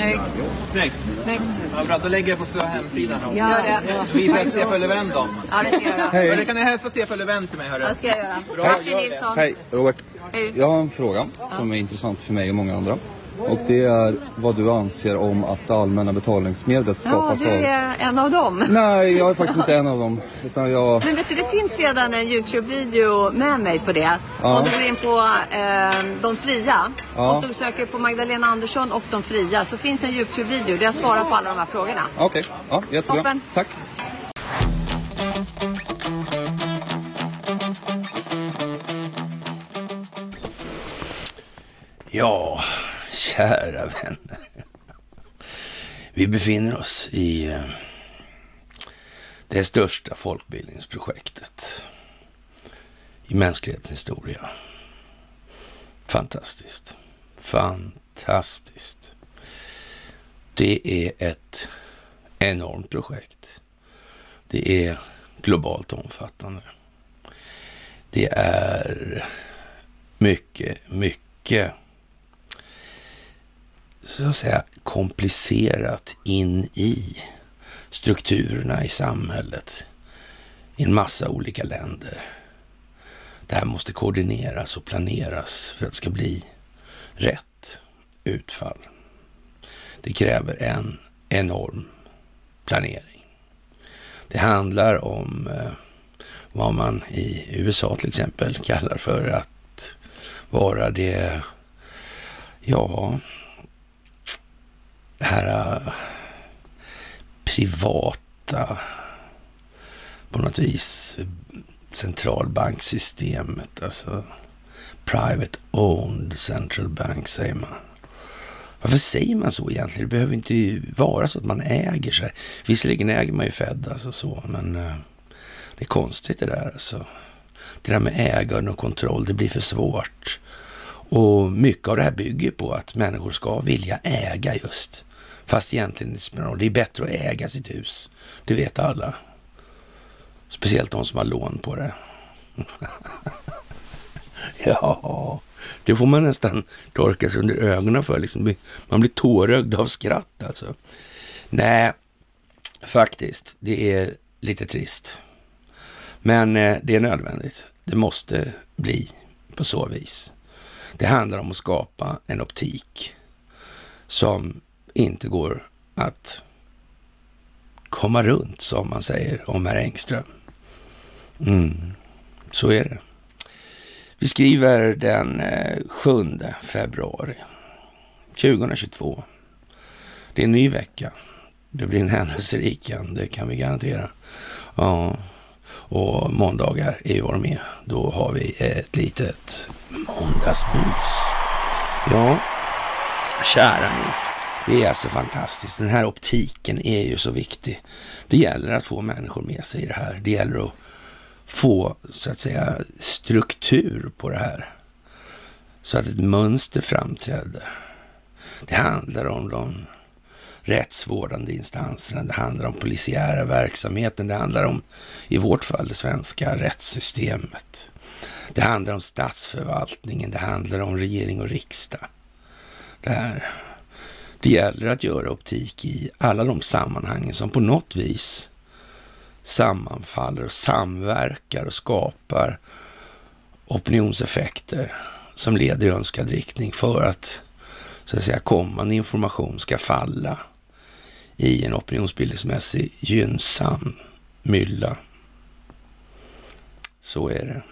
Snyggt. Snyggt. Snyggt. Ja, bra, då lägger jag på så hemsidan. då. Gör det. Visa Stefan Löfven då. Ja, det ska jag göra. Hej. Eller kan ni hälsa Stefan Löfven till mig hörru? Det ska jag göra. Bra, Martin gör. Nilsson. Hej Robert. Hej. Jag har en fråga som är intressant för mig och många andra. Och det är vad du anser om att det allmänna betalningsmedlet Ja, skapas du av... är en av dem. Nej, jag är faktiskt inte en av dem. Utan jag... Men vet du, det finns redan en Youtube-video med mig på det. Ja. Om du går in på eh, De Fria Ja. och så söker på Magdalena Andersson och De Fria så finns en Youtube-video där jag svarar på alla de här frågorna. Okej, ja, jättebra. Toppen. Tack. Ja, kära vänner. Vi befinner oss i eh, det största folkbildningsprojektet i mänsklighetens historia. Fantastiskt. Fantastiskt. Det är ett enormt projekt. Det är globalt omfattande. Det är mycket, mycket så att säga komplicerat in i strukturerna i samhället i en massa olika länder. Det här måste koordineras och planeras för att det ska bli rätt utfall. Det kräver en enorm planering. Det handlar om eh, vad man i USA till exempel kallar för att vara det, ja, här äh, privata, på något vis, centralbanksystemet, alltså private owned central bank säger man. Varför säger man så egentligen? Det behöver inte vara så att man äger sig. Visserligen äger man ju Fed, alltså så, men äh, det är konstigt det där alltså. Det där med ägande och kontroll, det blir för svårt. Och mycket av det här bygger på att människor ska vilja äga just. Fast egentligen inte spelar någon. Det är bättre att äga sitt hus. Det vet alla. Speciellt de som har lån på det. ja, det får man nästan torka sig under ögonen för. Liksom. Man blir tårögd av skratt alltså. Nej, faktiskt. Det är lite trist. Men eh, det är nödvändigt. Det måste bli på så vis. Det handlar om att skapa en optik som inte går att komma runt, som man säger om herr Engström. Mm, så är det. Vi skriver den eh, 7 februari 2022. Det är en ny vecka. Det blir en händelserik det kan vi garantera. Ja, och måndagar är ju vad de är. Då har vi ett litet måndagsmys. Ja, kära ni. Det är alltså fantastiskt. Den här optiken är ju så viktig. Det gäller att få människor med sig i det här. Det gäller att få, så att säga, struktur på det här. Så att ett mönster framträder. Det handlar om de rättsvårdande instanserna. Det handlar om polisiära verksamheten. Det handlar om, i vårt fall, det svenska rättssystemet. Det handlar om statsförvaltningen. Det handlar om regering och riksdag. Det här. Det gäller att göra optik i alla de sammanhangen som på något vis sammanfaller och samverkar och skapar opinionseffekter som leder i önskad riktning för att så att säga kommande information ska falla i en opinionsbildningsmässig gynnsam mylla. Så är det.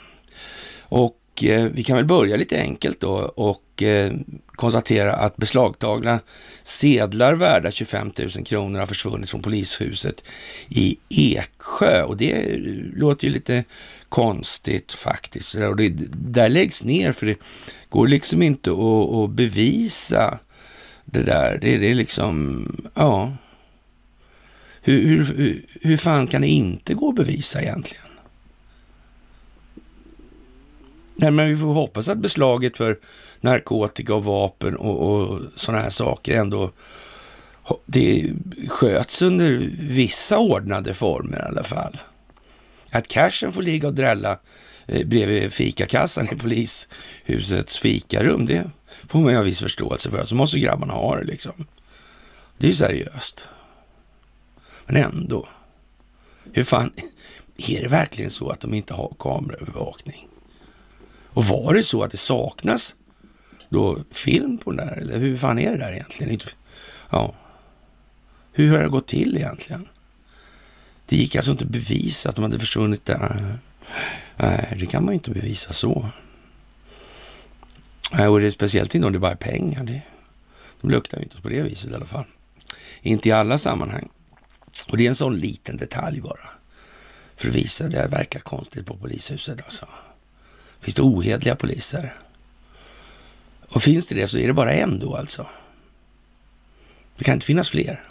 Och eh, vi kan väl börja lite enkelt då och eh, konstatera att beslagtagna sedlar värda 25 000 kronor har försvunnit från polishuset i Eksjö. Och det eh, låter ju lite konstigt faktiskt. Och det där läggs ner för det går liksom inte att, att bevisa det där. Det, det är liksom, ja. Hur, hur, hur, hur fan kan det inte gå att bevisa egentligen? Nej, men vi får hoppas att beslaget för narkotika och vapen och, och sådana här saker ändå det sköts under vissa ordnade former i alla fall. Att cashen får ligga och drälla eh, bredvid fikakassan i polishusets fikarum, det får man ju ha viss förståelse för. Så måste grabbarna ha det liksom. Det är ju seriöst. Men ändå. Hur fan, är det verkligen så att de inte har kameraövervakning? Och var det så att det saknas då film på den där? Eller hur fan är det där egentligen? Ja. Hur har det gått till egentligen? Det gick alltså inte att bevisa att de hade försvunnit där. Nej, det kan man ju inte bevisa så. Nej, och det är speciellt inte om det bara är pengar. Det, de luktar ju inte på det viset i alla fall. Inte i alla sammanhang. Och det är en sån liten detalj bara. För att visa det verkar konstigt på polishuset alltså. Finns det ohedliga poliser? Och finns det det så är det bara en då alltså. Det kan inte finnas fler.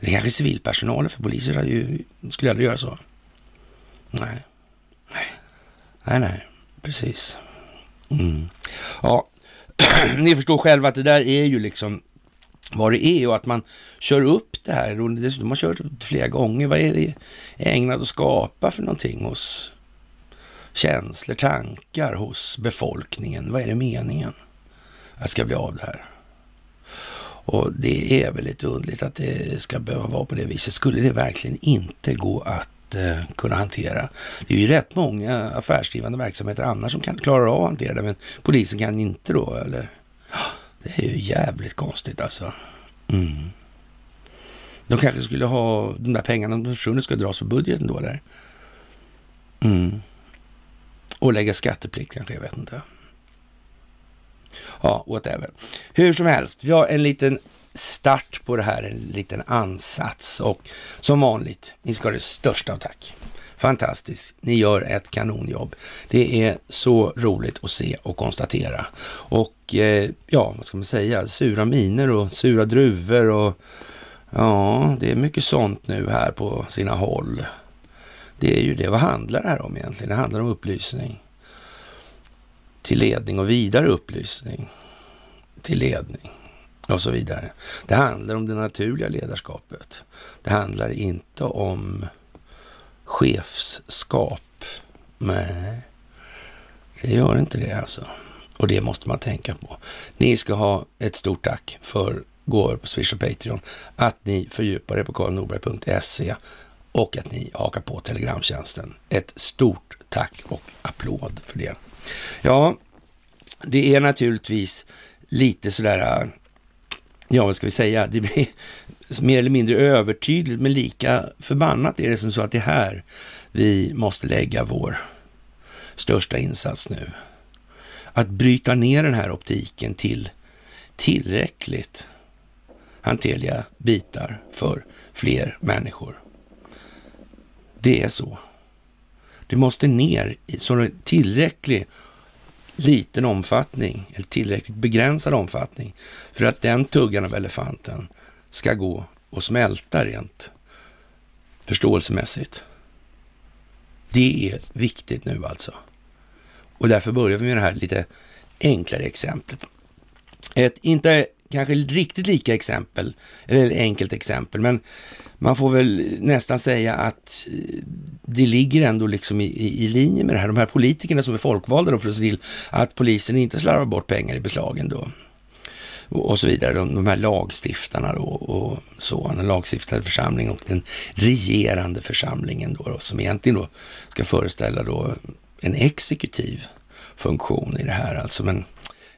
Det är kanske civilpersonalen för poliser hade ju, skulle aldrig göra så. Nej. Nej, nej, nej. precis. Mm. Ja, ni förstår själva att det där är ju liksom vad det är och att man kör upp det här och dessutom har kört upp det flera gånger. Vad är det ägnat att skapa för någonting hos känslor, tankar hos befolkningen? Vad är det meningen att ska bli av det här? Och det är väl lite underligt att det ska behöva vara på det viset. Skulle det verkligen inte gå att eh, kunna hantera? Det är ju rätt många affärsdrivande verksamheter annars som kan klara av att hantera det, men polisen kan inte då, eller? Det är ju jävligt konstigt alltså. Mm. De kanske skulle ha de där pengarna de försvunnit ska dras för budgeten då eller? Mm. Och lägga skatteplikt kanske, jag vet inte. Ja, whatever. Hur som helst, vi har en liten start på det här, en liten ansats och som vanligt, ni ska ha det största av tack. Fantastiskt, ni gör ett kanonjobb. Det är så roligt att se och konstatera. Och eh, ja, vad ska man säga, sura miner och sura druvor och ja, det är mycket sånt nu här på sina håll. Det är ju det. Vad handlar det här om egentligen? Det handlar om upplysning till ledning och vidare upplysning till ledning och så vidare. Det handlar om det naturliga ledarskapet. Det handlar inte om chefskap. Nej, det gör inte det alltså. Och det måste man tänka på. Ni ska ha ett stort tack för gåvor på Swish och Patreon. Att ni fördjupar er på karlnorberg.se och att ni hakar på Telegramtjänsten. Ett stort tack och applåd för det. Ja, det är naturligtvis lite sådär, ja vad ska vi säga, det blir mer eller mindre övertydligt, men lika förbannat är det som så att det är här vi måste lägga vår största insats nu. Att bryta ner den här optiken till tillräckligt hanterliga bitar för fler människor. Det är så. Det måste ner i så tillräcklig liten omfattning, eller tillräckligt begränsad omfattning, för att den tuggan av elefanten ska gå och smälta rent förståelsemässigt. Det är viktigt nu alltså. Och därför börjar vi med det här lite enklare exemplet. Ett inte kanske riktigt lika exempel, eller enkelt exempel, men man får väl nästan säga att eh, det ligger ändå liksom i, i, i linje med det här. De här politikerna som är folkvalda då för att se till att polisen inte slarvar bort pengar i beslagen då och så vidare. De, de här lagstiftarna då och så, den lagstiftande församlingen och den regerande församlingen då, då som egentligen då ska föreställa då en exekutiv funktion i det här alltså. Men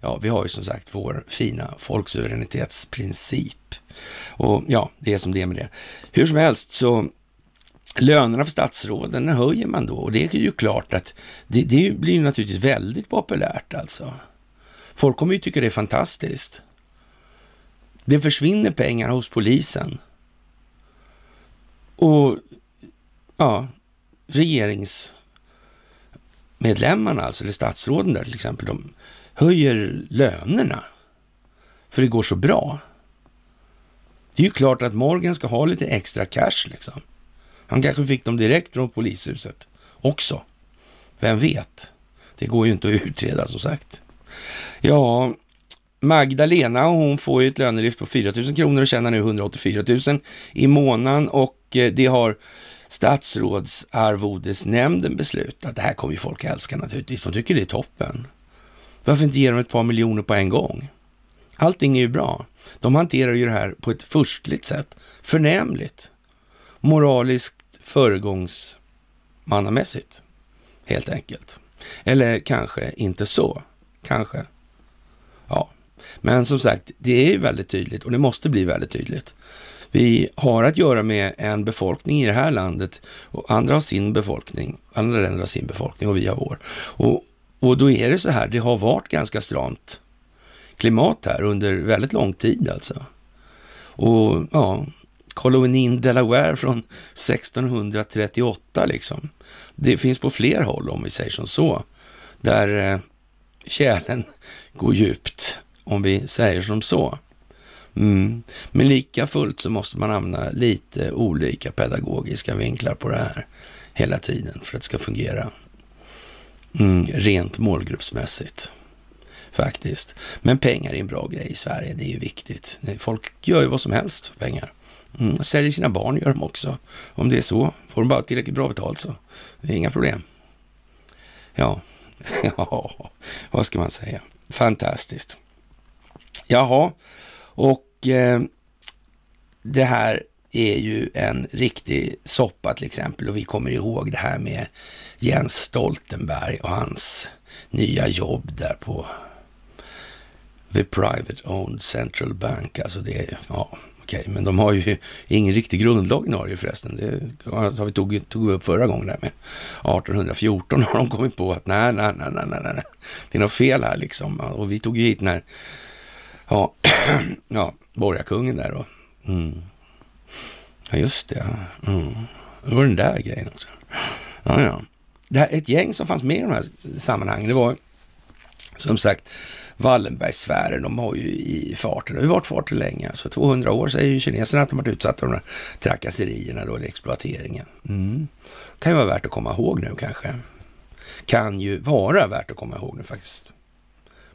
ja, vi har ju som sagt vår fina folksuveränitetsprincip. Och ja, det är som det är med det. Hur som helst så lönerna för statsråden höjer man då och det är ju klart att det, det blir naturligtvis väldigt populärt alltså. Folk kommer ju tycka det är fantastiskt. Det försvinner pengar hos polisen. Och ja, regeringsmedlemmarna, alltså, eller statsråden där till exempel, de höjer lönerna. För det går så bra. Det är ju klart att Morgan ska ha lite extra cash liksom. Han kanske fick dem direkt från polishuset också. Vem vet? Det går ju inte att utreda som sagt. Ja, Magdalena hon får ju ett lönelyft på 4 000 kronor och tjänar nu 184 000 i månaden och eh, det har statsrådsarvodesnämnden beslutat. Det här kommer ju folk älska naturligtvis. De tycker det är toppen. Varför inte ge dem ett par miljoner på en gång? Allting är ju bra. De hanterar ju det här på ett förstligt sätt. Förnämligt. Moraliskt föregångsmannamässigt. Helt enkelt. Eller kanske inte så. Kanske. Ja, men som sagt, det är ju väldigt tydligt och det måste bli väldigt tydligt. Vi har att göra med en befolkning i det här landet och andra har sin befolkning, andra länder har sin befolkning och vi har vår. Och, och då är det så här, det har varit ganska stramt klimat här under väldigt lång tid alltså. Och ja, kolonin Delaware från 1638 liksom. Det finns på fler håll om vi säger som så, där eh, kärlen går djupt, om vi säger som så. Mm. Men lika fullt så måste man använda lite olika pedagogiska vinklar på det här hela tiden för att det ska fungera mm, rent målgruppsmässigt. Faktiskt. Men pengar är en bra grej i Sverige. Det är ju viktigt. Folk gör ju vad som helst för pengar. Mm, säljer sina barn gör de också. Om det är så. Får de bara tillräckligt bra betalt så. Det är inga problem. Ja, ja, vad ska man säga? Fantastiskt. Jaha, och eh, det här är ju en riktig soppa till exempel och vi kommer ihåg det här med Jens Stoltenberg och hans nya jobb där på The Private Owned Central Bank. Alltså det är, ja, okej, okay. men de har ju ingen riktig grundlag i Norge förresten. Det alltså har vi tog, tog upp förra gången där med 1814 har de kommit på att nej, nej, nej, nej, nej, nej, det är något fel här liksom. Och vi tog ju hit när, ja, ja, borgarkungen där då. Mm. Ja, just det. Mm. Det var den där grejen också. Ja, ja. Det här, ett gäng som fanns med i de här sammanhangen, det var som sagt Wallenbergsfären, de har ju i farten, det har ju varit farten länge. Alltså 200 år säger ju kineserna att de har varit utsatta för de här trakasserierna då, eller exploateringen. Mm. Kan ju vara värt att komma ihåg nu kanske. Kan ju vara värt att komma ihåg nu faktiskt.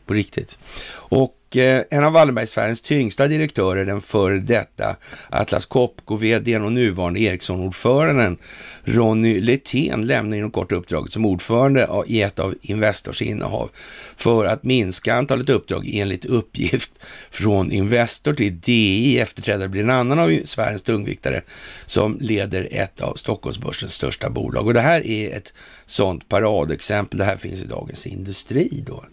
På riktigt. Och Eh, en av Wallenbergsfärens tyngsta direktörer, den före detta Atlas Copco-vdn och nuvarande Ericsson-ordföranden Ronny Letén lämnar inom kort uppdraget som ordförande i ett av Investors innehav för att minska antalet uppdrag enligt uppgift från Investor till DI. Efterträdare blir en annan av Sveriges tungviktare som leder ett av Stockholmsbörsens största bolag. Och det här är ett sådant paradexempel. Det här finns i Dagens Industri då.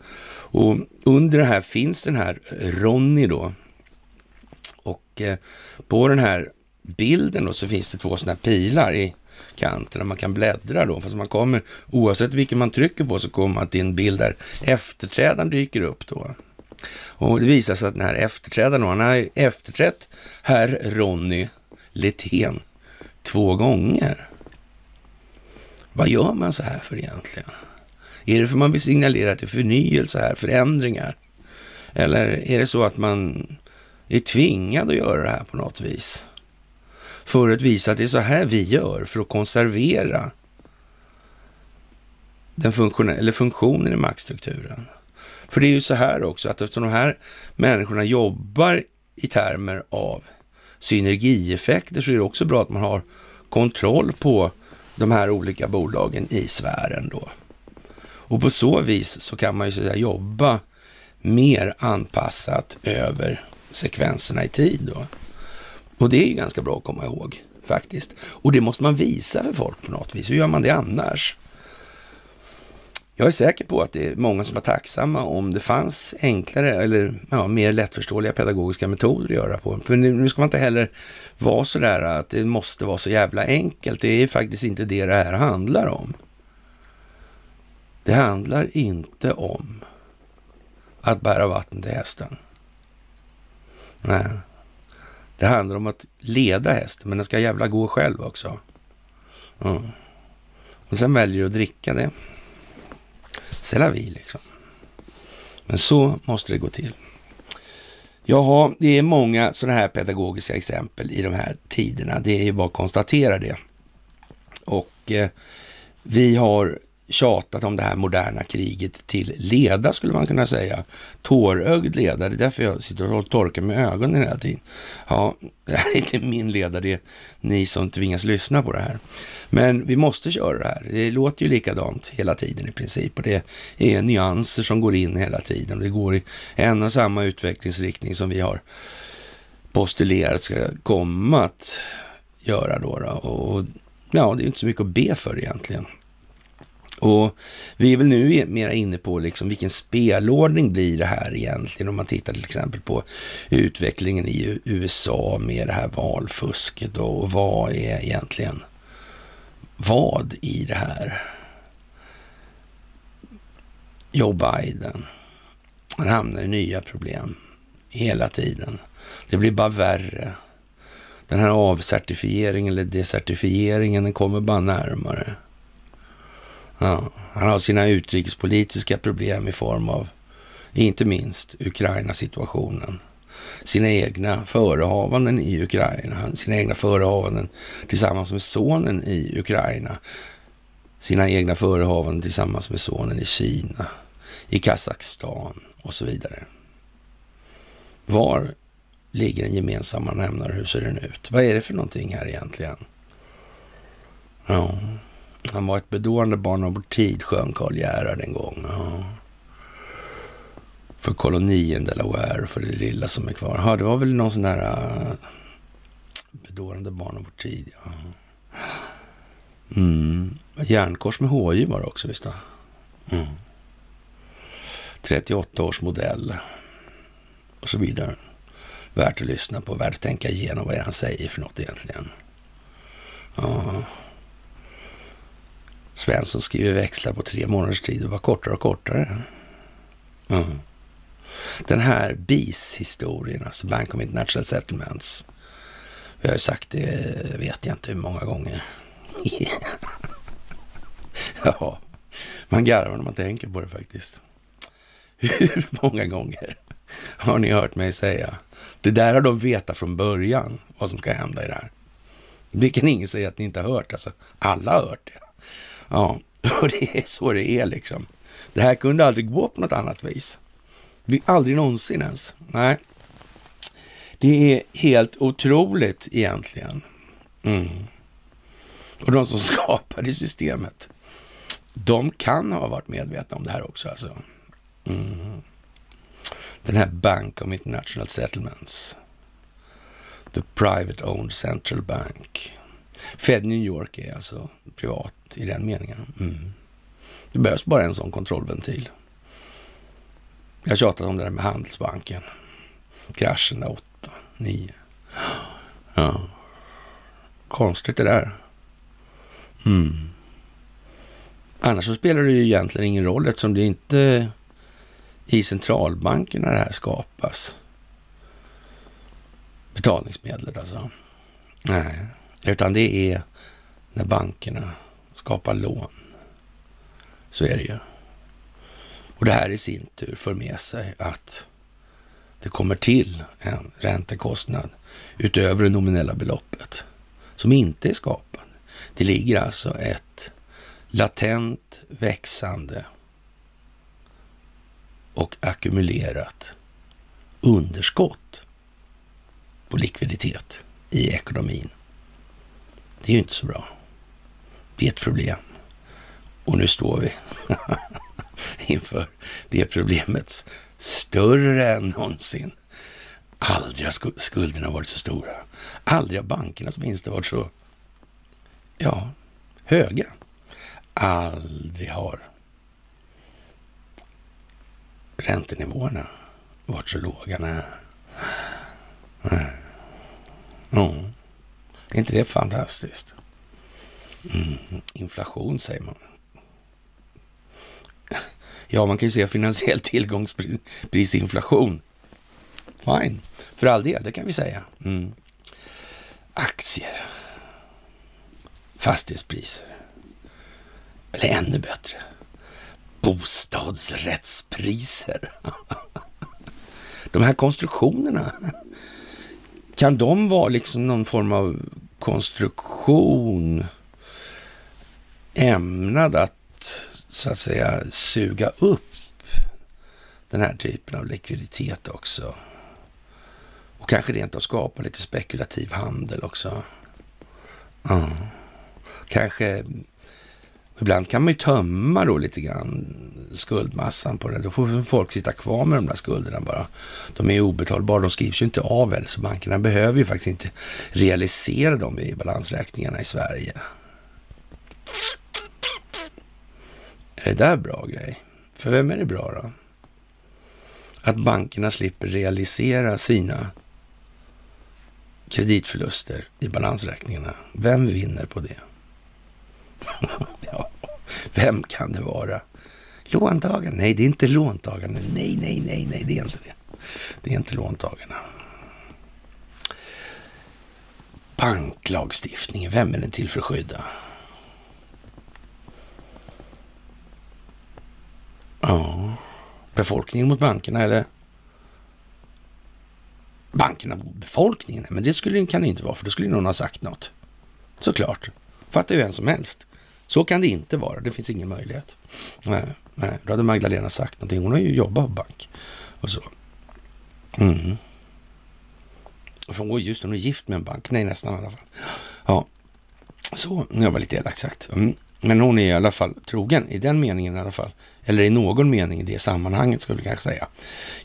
Och under det här finns den här Ronny då. Och eh, på den här bilden då så finns det två sådana här pilar i kanten man kan bläddra då. Fast man kommer, oavsett vilken man trycker på så kommer man till en bild där efterträdaren dyker upp då. Och det visar sig att den här efterträdaren, han har efterträtt herr Ronny Letén två gånger. Vad gör man så här för egentligen? Är det för att man vill signalera till förnyelse här, förändringar? Eller är det så att man är tvingad att göra det här på något vis? För att visa att det är så här vi gör för att konservera den funktion eller funktionen i maktstrukturen. För det är ju så här också att eftersom de här människorna jobbar i termer av synergieffekter så är det också bra att man har kontroll på de här olika bolagen i sfären då. Och på så vis så kan man ju så säga jobba mer anpassat över sekvenserna i tid då. Och det är ju ganska bra att komma ihåg faktiskt. Och det måste man visa för folk på något vis. Hur gör man det annars? Jag är säker på att det är många som var tacksamma om det fanns enklare eller ja, mer lättförståeliga pedagogiska metoder att göra på. För nu ska man inte heller vara så där att det måste vara så jävla enkelt. Det är faktiskt inte det det här handlar om. Det handlar inte om att bära vatten till hästen. Nej. Det handlar om att leda hästen, men den ska jävla gå själv också. Mm. Och sen väljer du att dricka det. C'est vi liksom. Men så måste det gå till. Jaha, det är många sådana här pedagogiska exempel i de här tiderna. Det är ju bara att konstatera det. Och eh, vi har tjatat om det här moderna kriget till leda, skulle man kunna säga. Tårögd leda, det är därför jag sitter och torkar med ögonen hela tiden. Ja, det här är inte min leda, det är ni som tvingas lyssna på det här. Men vi måste köra det här. Det låter ju likadant hela tiden i princip och det är nyanser som går in hela tiden. Det går i en och samma utvecklingsriktning som vi har postulerat ska komma att göra då. då. Och ja, det är inte så mycket att be för egentligen. Och vi är väl nu mera inne på liksom vilken spelordning blir det här egentligen om man tittar till exempel på utvecklingen i USA med det här valfusket och vad är egentligen vad i det här? Joe Biden, han hamnar i nya problem hela tiden. Det blir bara värre. Den här avcertifieringen eller desertifieringen, den kommer bara närmare. Ja, han har sina utrikespolitiska problem i form av, inte minst, Ukraina-situationen. Sina egna förehavanden i Ukraina, sina egna förehavanden tillsammans med sonen i Ukraina. Sina egna förehavanden tillsammans med sonen i Kina, i Kazakstan och så vidare. Var ligger den gemensamma nämnaren? Hur ser den ut? Vad är det för någonting här egentligen? Ja, han var ett bedårande barn av vår tid, sjöng Karl Gerhard en gång. Ja. För kolonien Delaware och för det lilla som är kvar. Ja, det var väl någon sån där uh, bedårande barn av vår tid. Ja. Mm. Järnkors med HJ var det också, visst mm. 38 års modell och så vidare. Värt att lyssna på, värt att tänka igenom vad han säger för något egentligen. Ja. Svensson skriver växlar på tre månaders tid och var kortare och kortare. Mm. Den här BIS-historien, alltså Bank of International Settlements. Vi har ju sagt det, vet jag inte hur många gånger. ja, man garvar när man tänker på det faktiskt. Hur många gånger har ni hört mig säga? Det där har de vetat från början, vad som ska hända i det här. Det kan ingen säga att ni inte har hört. Alltså, alla har hört det. Ja, och det är så det är liksom. Det här kunde aldrig gå på något annat vis. Aldrig någonsin ens. Nej. Det är helt otroligt egentligen. Mm. Och de som skapade systemet, de kan ha varit medvetna om det här också alltså. Mm. Den här Bank of International Settlements. The Private Owned Central Bank. Fed New York är alltså privat i den meningen. Mm. Det behövs bara en sån kontrollventil. Jag har tjatat om det där med Handelsbanken. Kraschen där 8, 9. Ja. Konstigt det där. Mm. Annars så spelar det ju egentligen ingen roll eftersom det inte i centralbankerna det här skapas. Betalningsmedlet alltså. Nej, utan det är när bankerna skapar lån. Så är det ju. Och det här i sin tur för med sig att det kommer till en räntekostnad utöver det nominella beloppet som inte är skapad. Det ligger alltså ett latent växande och ackumulerat underskott på likviditet i ekonomin. Det är ju inte så bra. Det är ett problem. Och nu står vi inför det problemet. större än någonsin. Aldrig har skulderna varit så stora. Aldrig har bankernas vinster varit så, ja, höga. Aldrig har räntenivåerna varit så låga. Nej. Mm. Är inte det fantastiskt? Mm. Inflation säger man. Ja, man kan ju säga finansiell tillgångsprisinflation. Fine, för all del, det kan vi säga. Mm. Aktier. Fastighetspriser. Eller ännu bättre, bostadsrättspriser. De här konstruktionerna, kan de vara liksom någon form av konstruktion ämnad att så att säga suga upp den här typen av likviditet också. Och kanske rent av skapa lite spekulativ handel också. Mm. Kanske Ibland kan man ju tömma då lite grann skuldmassan på det. Då får folk sitta kvar med de där skulderna bara. De är ju obetalbara, de skrivs ju inte av heller, så bankerna behöver ju faktiskt inte realisera dem i balansräkningarna i Sverige. Är det där bra grej? För vem är det bra då? Att bankerna slipper realisera sina kreditförluster i balansräkningarna. Vem vinner på det? ja, vem kan det vara? Låntagarna? Nej, det är inte låntagarna. Nej, nej, nej, nej, det är inte det. Det är inte låntagarna. Banklagstiftningen, vem är den till för att skydda? Ja, befolkningen mot bankerna eller? Bankerna mot befolkningen? Men det skulle, kan det inte vara, för då skulle någon ha sagt något. Såklart. Fattar ju en som helst. Så kan det inte vara. Det finns ingen möjlighet. Nej, nej. Då hade Magdalena sagt någonting. Hon har ju jobbat på bank och så. Mm. För, just hon är gift med en bank. Nej, nästan i alla fall. Ja, så. Det var lite elakt sagt. Mm. Men hon är i alla fall trogen i den meningen i alla fall. Eller i någon mening i det sammanhanget ska vi kanske säga.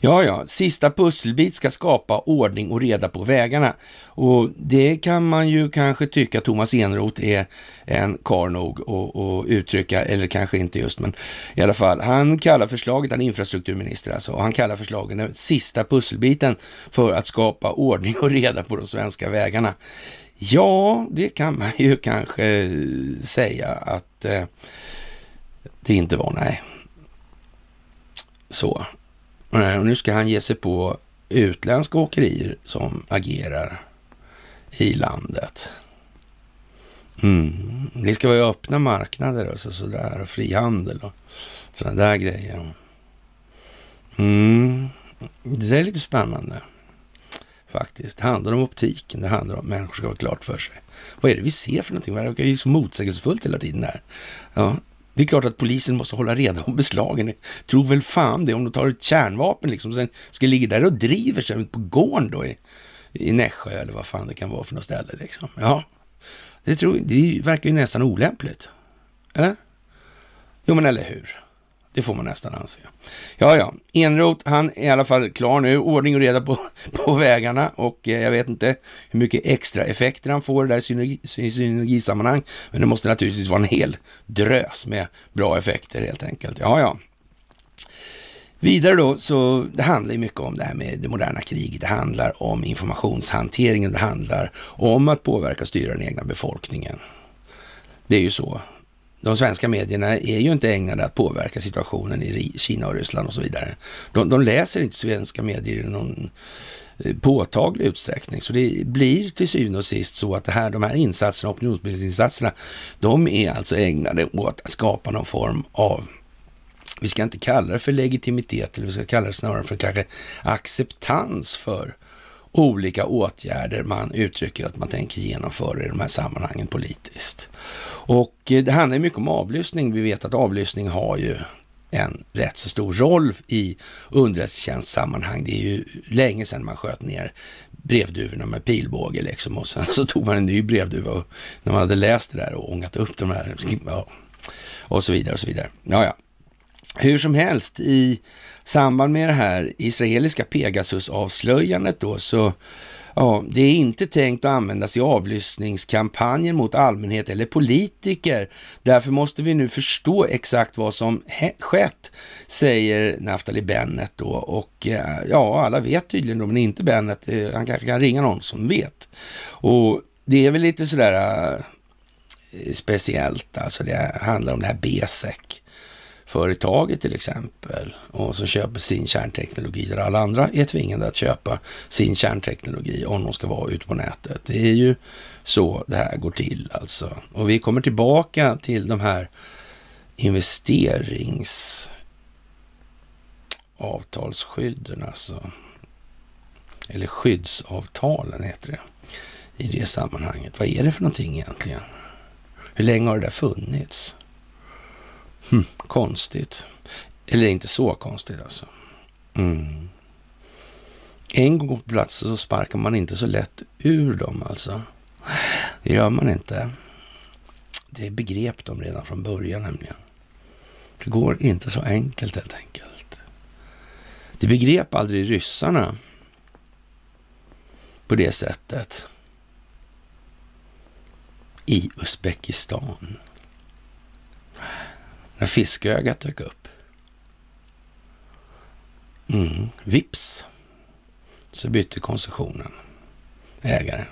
Ja, ja, sista pusselbit ska skapa ordning och reda på vägarna. Och det kan man ju kanske tycka Thomas Enroth är en kar nog att uttrycka, eller kanske inte just, men i alla fall. Han kallar förslaget, han är infrastrukturminister alltså, och han kallar förslagen den sista pusselbiten för att skapa ordning och reda på de svenska vägarna. Ja, det kan man ju kanske säga att eh, det inte var, nej. Så. Eh, och nu ska han ge sig på utländska åkerier som agerar i landet. Mm. Det ska vara öppna marknader och så, sådär och frihandel och sådana där grejer. Mm. Det är lite spännande faktiskt. Det handlar om optiken, det handlar om att människor ska ha klart för sig. Vad är det vi ser för någonting? Det är ju så motsägelsefullt hela tiden här. Ja, det är klart att polisen måste hålla reda på beslagen. Tror väl fan det om de tar ett kärnvapen liksom, sen ska ligga där och driver sig på gården då i, i Nässjö eller vad fan det kan vara för något ställe liksom. Ja, det, tror, det verkar ju nästan olämpligt. Eller? Jo, men eller hur? Det får man nästan anse. Ja, ja. Enroth, han är i alla fall klar nu. Ordning och reda på, på vägarna och eh, jag vet inte hur mycket extra effekter han får där i, synergi, synergisammanhang. Men det måste naturligtvis vara en hel drös med bra effekter helt enkelt. Ja, ja. Vidare då, så det handlar ju mycket om det här med det moderna kriget. Det handlar om informationshanteringen. Det handlar om att påverka och styra den egna befolkningen. Det är ju så de svenska medierna är ju inte ägnade att påverka situationen i Kina och Ryssland och så vidare. De, de läser inte svenska medier i någon eh, påtaglig utsträckning. Så det blir till syvende och sist så att det här, de här insatserna, opinionsbildningsinsatserna, de är alltså ägnade åt att skapa någon form av vi ska inte kalla det för legitimitet, eller vi ska kalla det snarare för kanske acceptans för olika åtgärder man uttrycker att man tänker genomföra i de här sammanhangen politiskt. Och eh, det handlar mycket om avlyssning. Vi vet att avlyssning har ju en rätt så stor roll i underrättelsetjänstsammanhang. Det är ju länge sedan man sköt ner brevduvorna med pilbåge liksom och sen så tog man en ny brevduva och när man hade läst det där och ångat upp de här och så vidare och så vidare. Ja, ja. Hur som helst, i samband med det här israeliska Pegasus-avslöjandet då, så Ja, det är inte tänkt att användas i avlyssningskampanjer mot allmänhet eller politiker. Därför måste vi nu förstå exakt vad som skett, säger Naftali Bennett då. Och eh, ja, alla vet tydligen då, men inte Bennett. Eh, han kanske kan ringa någon som vet. Och det är väl lite sådär äh, speciellt, alltså det handlar om det här BSEC företaget till exempel och som köper sin kärnteknologi där alla andra är tvingade att köpa sin kärnteknologi om de ska vara ute på nätet. Det är ju så det här går till alltså. Och vi kommer tillbaka till de här investeringsavtalsskydden alltså. Eller skyddsavtalen heter det i det sammanhanget. Vad är det för någonting egentligen? Hur länge har det där funnits? Hm, konstigt. Eller inte så konstigt alltså. Mm. En gång på plats så sparkar man inte så lätt ur dem alltså. Det gör man inte. Det begrep de redan från början nämligen. Det går inte så enkelt helt enkelt. Det begrep aldrig ryssarna på det sättet i Uzbekistan. När fiskögat dök upp. Mm. Vips så bytte koncessionen ägare.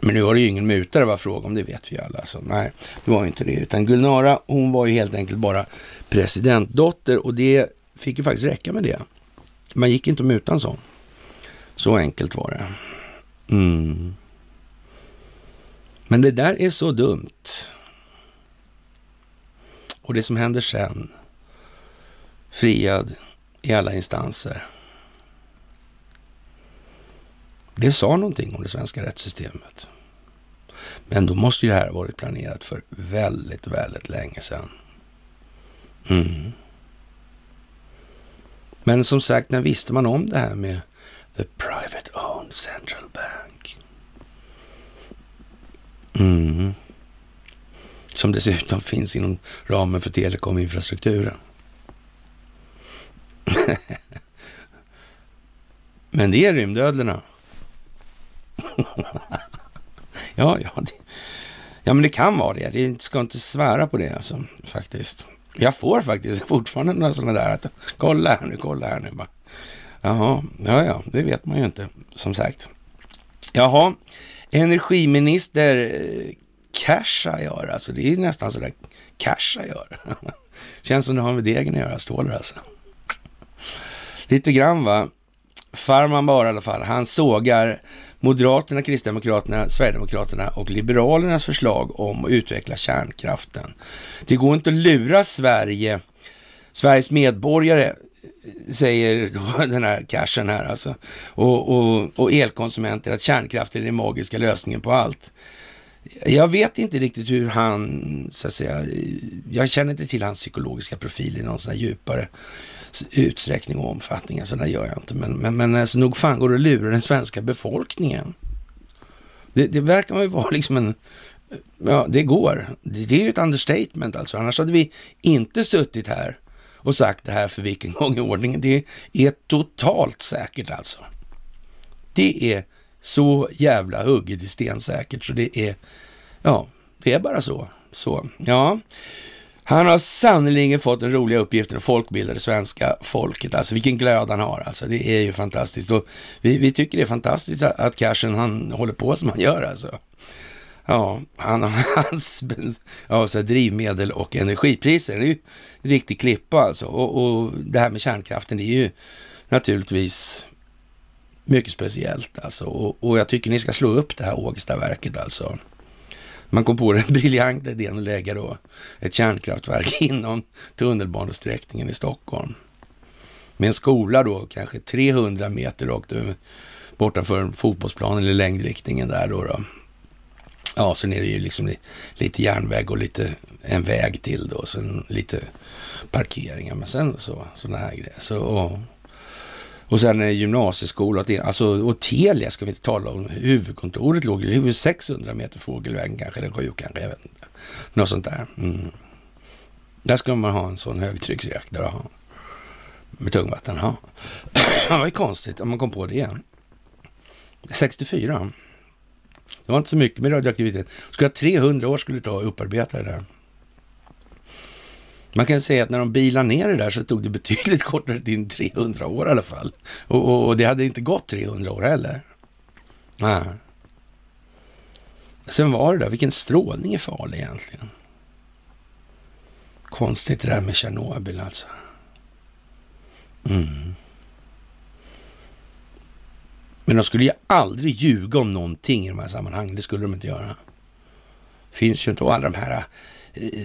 Men nu var det ju ingen mutare var fråga om, det vet vi alla. Så nej, det var ju inte det. Utan Gulnara, hon var ju helt enkelt bara presidentdotter och det fick ju faktiskt räcka med det. Man gick inte att muta en sån. Så enkelt var det. Mm. Men det där är så dumt. Och det som händer sen, friad i alla instanser. Det sa någonting om det svenska rättssystemet. Men då måste ju det här ha varit planerat för väldigt, väldigt länge sedan. Mm. Men som sagt, när visste man om det här med the private owned central bank? Mm. Som dessutom finns inom ramen för telekominfrastrukturen. Men det är rymdödlorna. ja, ja, det, ja, men det kan vara det. Det ska inte svära på det alltså, faktiskt. Jag får faktiskt fortfarande några sådana där att kolla här nu, kolla här nu bara. Jaha, ja, ja, det vet man ju inte, som sagt. Jaha, energiminister eh, Casha gör, alltså det är nästan sådär Casha gör. Känns som det har med degen att göra, stålar alltså. Lite grann va. Farman bara i alla fall, han sågar Moderaterna, Kristdemokraterna, Sverigedemokraterna och Liberalernas förslag om att utveckla kärnkraften. Det går inte att lura Sverige, Sveriges medborgare, eh, säger den här cashen här alltså, och, och, och elkonsumenter att kärnkraften är den magiska lösningen på allt. Jag vet inte riktigt hur han, så att säga, jag känner inte till hans psykologiska profil i någon sån här djupare utsträckning och omfattning. Alltså det gör jag inte. Men, men, men alltså, nog fan går det att lura den svenska befolkningen. Det, det verkar ju vara liksom en... Ja, det går. Det, det är ju ett understatement alltså. Annars hade vi inte suttit här och sagt det här för vilken gång i ordningen. Det är totalt säkert alltså. Det är så jävla hugget i sten säkert så det är, ja, det är bara så. Så, ja. Han har sannerligen fått den roliga uppgiften att folkbilda det svenska folket. Alltså vilken glöd han har. Alltså det är ju fantastiskt. Och vi, vi tycker det är fantastiskt att, att Cashen han håller på som han gör alltså. Ja, han har hans ja, så drivmedel och energipriser. Det är ju en riktig klippa alltså. Och, och det här med kärnkraften, det är ju naturligtvis mycket speciellt alltså. Och, och jag tycker ni ska slå upp det här Ågestaverket alltså. Man kom på den briljanta idén att lägga då ett kärnkraftverk inom tunnelbanesträckningen i Stockholm. Med en skola då kanske 300 meter rakt bortanför fotbollsplanen eller längdriktningen där då. då. Ja, sen är det ju liksom lite järnväg och lite en väg till då, sen lite parkeringar, men sen så sådana här grejer. Så, och, och sen eh, gymnasieskola, alltså, och Telia ska vi inte tala om. Huvudkontoret låg ju 600 meter fågelvägen kanske, eller sju kanske, jag vet inte. Något sånt där. Mm. Där skulle man ha en sån högtrycksreaktor. Aha. Med tungvatten. Ja. det var ju konstigt om man kom på det igen. 64. Det var inte så mycket med radioaktivitet. Skulle ha 300 år skulle det ta att upparbeta det där. Man kan säga att när de bilade ner det där så tog det betydligt kortare tid 300 år i alla fall. Och, och, och, det hade inte gått 300 år heller. Nej. Sen var det där, vilken strålning är farlig egentligen? Konstigt det där med Tjernobyl alltså. Mm. Men de skulle ju aldrig ljuga om någonting i de här sammanhangen. Det skulle de inte göra. Finns ju inte. Och alla de här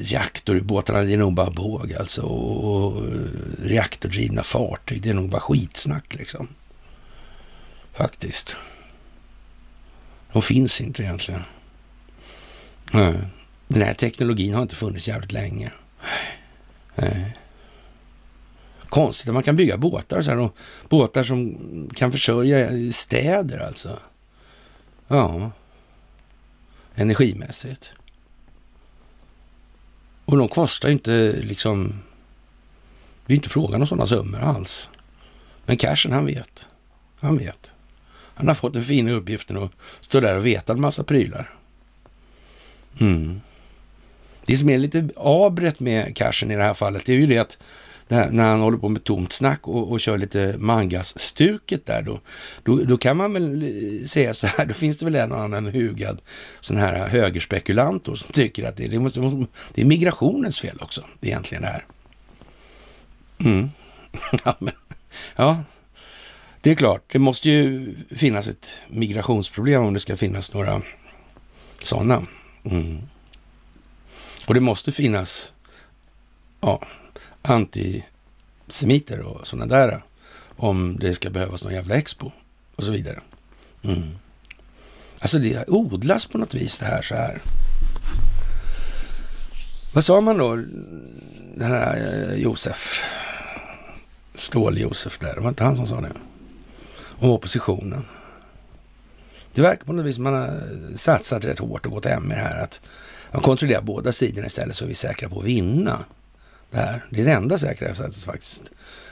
reaktorbåtarna, det är nog bara båg alltså. Och eh, reaktordrivna fartyg, det är nog bara skitsnack liksom. Faktiskt. De finns inte egentligen. Nej. Den här teknologin har inte funnits jävligt länge. Nej. Konstigt att man kan bygga båtar och så här, och båtar som kan försörja städer alltså. Ja. Energimässigt. Och de kostar inte liksom... Det är inte frågan om sådana summor alls. Men cashen, han vet. Han vet. Han har fått den fina uppgiften att stå där och veta en massa prylar. Mm. Det som är lite abret med cashen i det här fallet, det är ju det att när, när han håller på med tomt snack och, och kör lite mangas-stuket där då, då, då, kan man väl eh, säga så här, då finns det väl en och annan hugad sån här högerspekulant då, som tycker att det, det, måste, det är migrationens fel också, egentligen det här. Mm. ja, men, ja, det är klart, det måste ju finnas ett migrationsproblem om det ska finnas några sådana. Mm. Och det måste finnas ja, antisemiter och sådana där om det ska behövas någon jävla expo och så vidare. Mm. Alltså det odlas på något vis det här så här. Vad sa man då, den här eh, Josef, Stål-Josef där, det var inte han som sa det? Om oppositionen. Det verkar på något vis som man har satsat rätt hårt och gått hem med det här att man kontrollerar båda sidorna istället så är vi säkra på att vinna det här. Det är det enda säkra sättet faktiskt.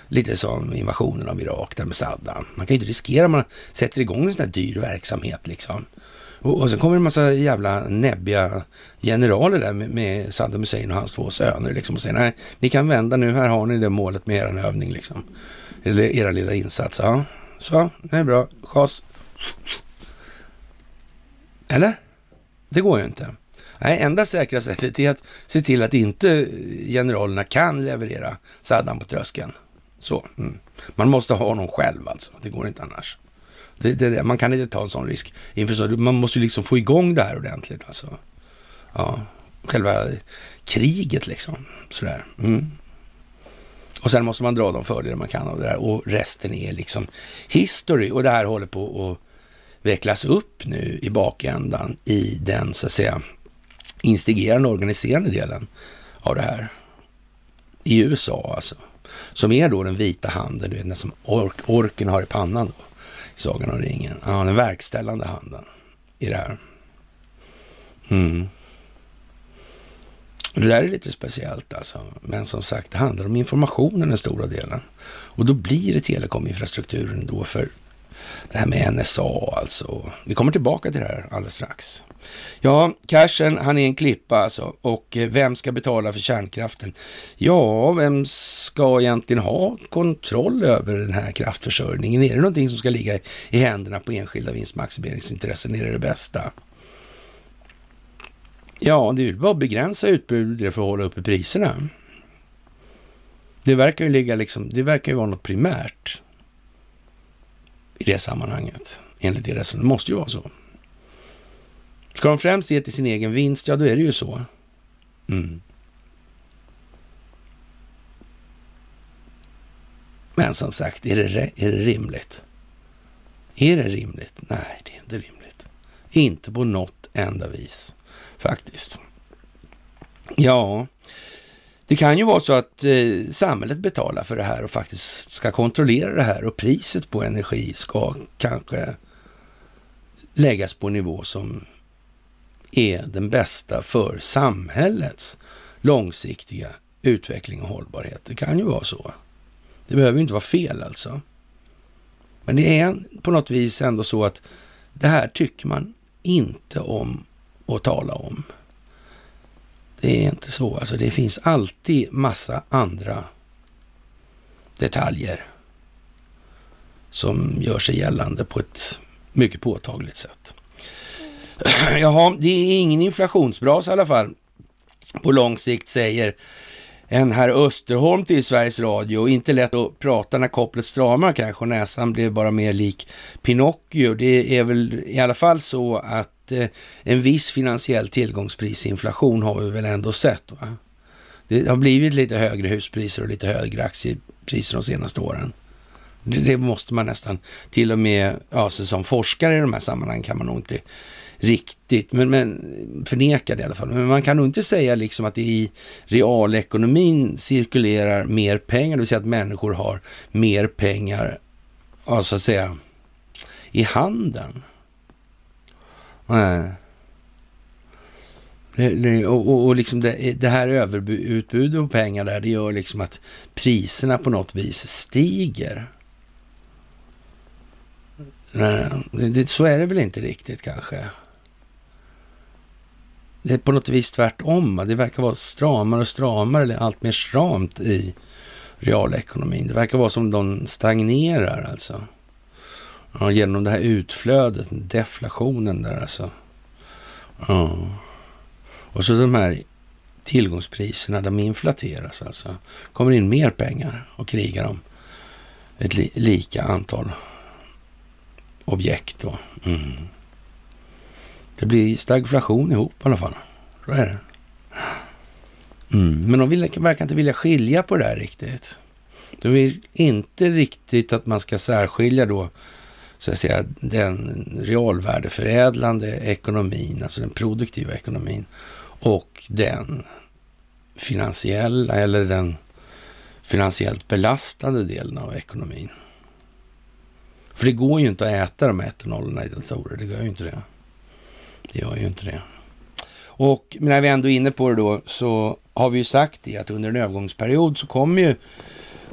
Lite som invasionen av Irak där med Saddam. Man kan ju inte riskera om man sätter igång en sån här dyr verksamhet liksom. Och, och sen kommer en massa jävla näbbiga generaler där med, med Saddam Hussein och hans två söner liksom och säger nej, ni kan vända nu, här har ni det målet med er övning liksom. Eller era lilla insats. Ja, så, det är bra. Chas. Eller? Det går ju inte. Nej, enda säkra sättet är att se till att inte generalerna kan leverera Saddam på tröskeln. Så. Mm. Man måste ha honom själv alltså. Det går inte annars. Det, det, man kan inte ta en sån risk. Inför Man måste liksom få igång det här ordentligt alltså. Ja, själva kriget liksom. Sådär. Mm. Och sen måste man dra de fördelar man kan av det där och resten är liksom history. Och det här håller på att vecklas upp nu i bakändan i den så att säga instigerande organiserande delen av det här. I USA alltså. Som är då den vita handen, du vet, den som ork, orken har i pannan då, i Sagan om ringen. Ja, den verkställande handen i det här. Mm. Det där är lite speciellt alltså. Men som sagt, det handlar om informationen den stora delen. Och då blir det telekominfrastrukturen då för det här med NSA alltså. Vi kommer tillbaka till det här alldeles strax. Ja, cashen, han är en klippa alltså. Och eh, vem ska betala för kärnkraften? Ja, vem ska egentligen ha kontroll över den här kraftförsörjningen? Är det någonting som ska ligga i händerna på enskilda vinstmaximeringsintressen? Är det det bästa? Ja, det är ju bara att begränsa utbudet för att hålla uppe priserna. Det verkar ju ligga liksom, det verkar ju vara något primärt i det sammanhanget, enligt det resonemanget. Det måste ju vara så. Ska de främst se till sin egen vinst, ja då är det ju så. Mm. Men som sagt, är det, är det rimligt? Är det rimligt? Nej, det är inte rimligt. Inte på något enda vis, faktiskt. Ja, det kan ju vara så att eh, samhället betalar för det här och faktiskt ska kontrollera det här och priset på energi ska kanske läggas på en nivå som är den bästa för samhällets långsiktiga utveckling och hållbarhet. Det kan ju vara så. Det behöver ju inte vara fel alltså. Men det är på något vis ändå så att det här tycker man inte om att tala om. Det är inte så. Alltså det finns alltid massa andra detaljer som gör sig gällande på ett mycket påtagligt sätt. Jaha, det är ingen inflationsbras i alla fall på lång sikt, säger en herr Österholm till Sveriges Radio. Inte lätt att prata när kopplet stramar kanske och näsan blev bara mer lik Pinocchio. Det är väl i alla fall så att Eh, en viss finansiell tillgångsprisinflation har vi väl ändå sett. Va? Det har blivit lite högre huspriser och lite högre aktiepriser de senaste åren. Det, det måste man nästan, till och med ja, alltså som forskare i de här sammanhangen kan man nog inte riktigt, men, men förnekar det i alla fall. Men man kan nog inte säga liksom att det i realekonomin cirkulerar mer pengar, det vill säga att människor har mer pengar, ja, så att säga, i handen. Nej. Och, och, och liksom det, det här överutbudet av pengar där, det gör liksom att priserna på något vis stiger. Nej, det, så är det väl inte riktigt kanske. Det är på något vis tvärtom. Det verkar vara stramare och stramare, eller allt mer stramt i realekonomin. Det verkar vara som de stagnerar alltså. Ja, genom det här utflödet, deflationen där alltså. Ja. Och så de här tillgångspriserna, de inflateras alltså. kommer in mer pengar och krigar om ett li lika antal objekt då. Mm. Det blir stagflation ihop i alla fall. Så är det. Mm. Men de vill, verkar inte vilja skilja på det här riktigt. De vill inte riktigt att man ska särskilja då så att säga, den realvärdeförädlande ekonomin, alltså den produktiva ekonomin och den finansiella eller den finansiellt belastade delen av ekonomin. För det går ju inte att äta de här 1 i datorer. Det gör ju inte det. Det gör ju inte det. Och när vi ändå är inne på det då så har vi ju sagt det att under en övergångsperiod så kommer ju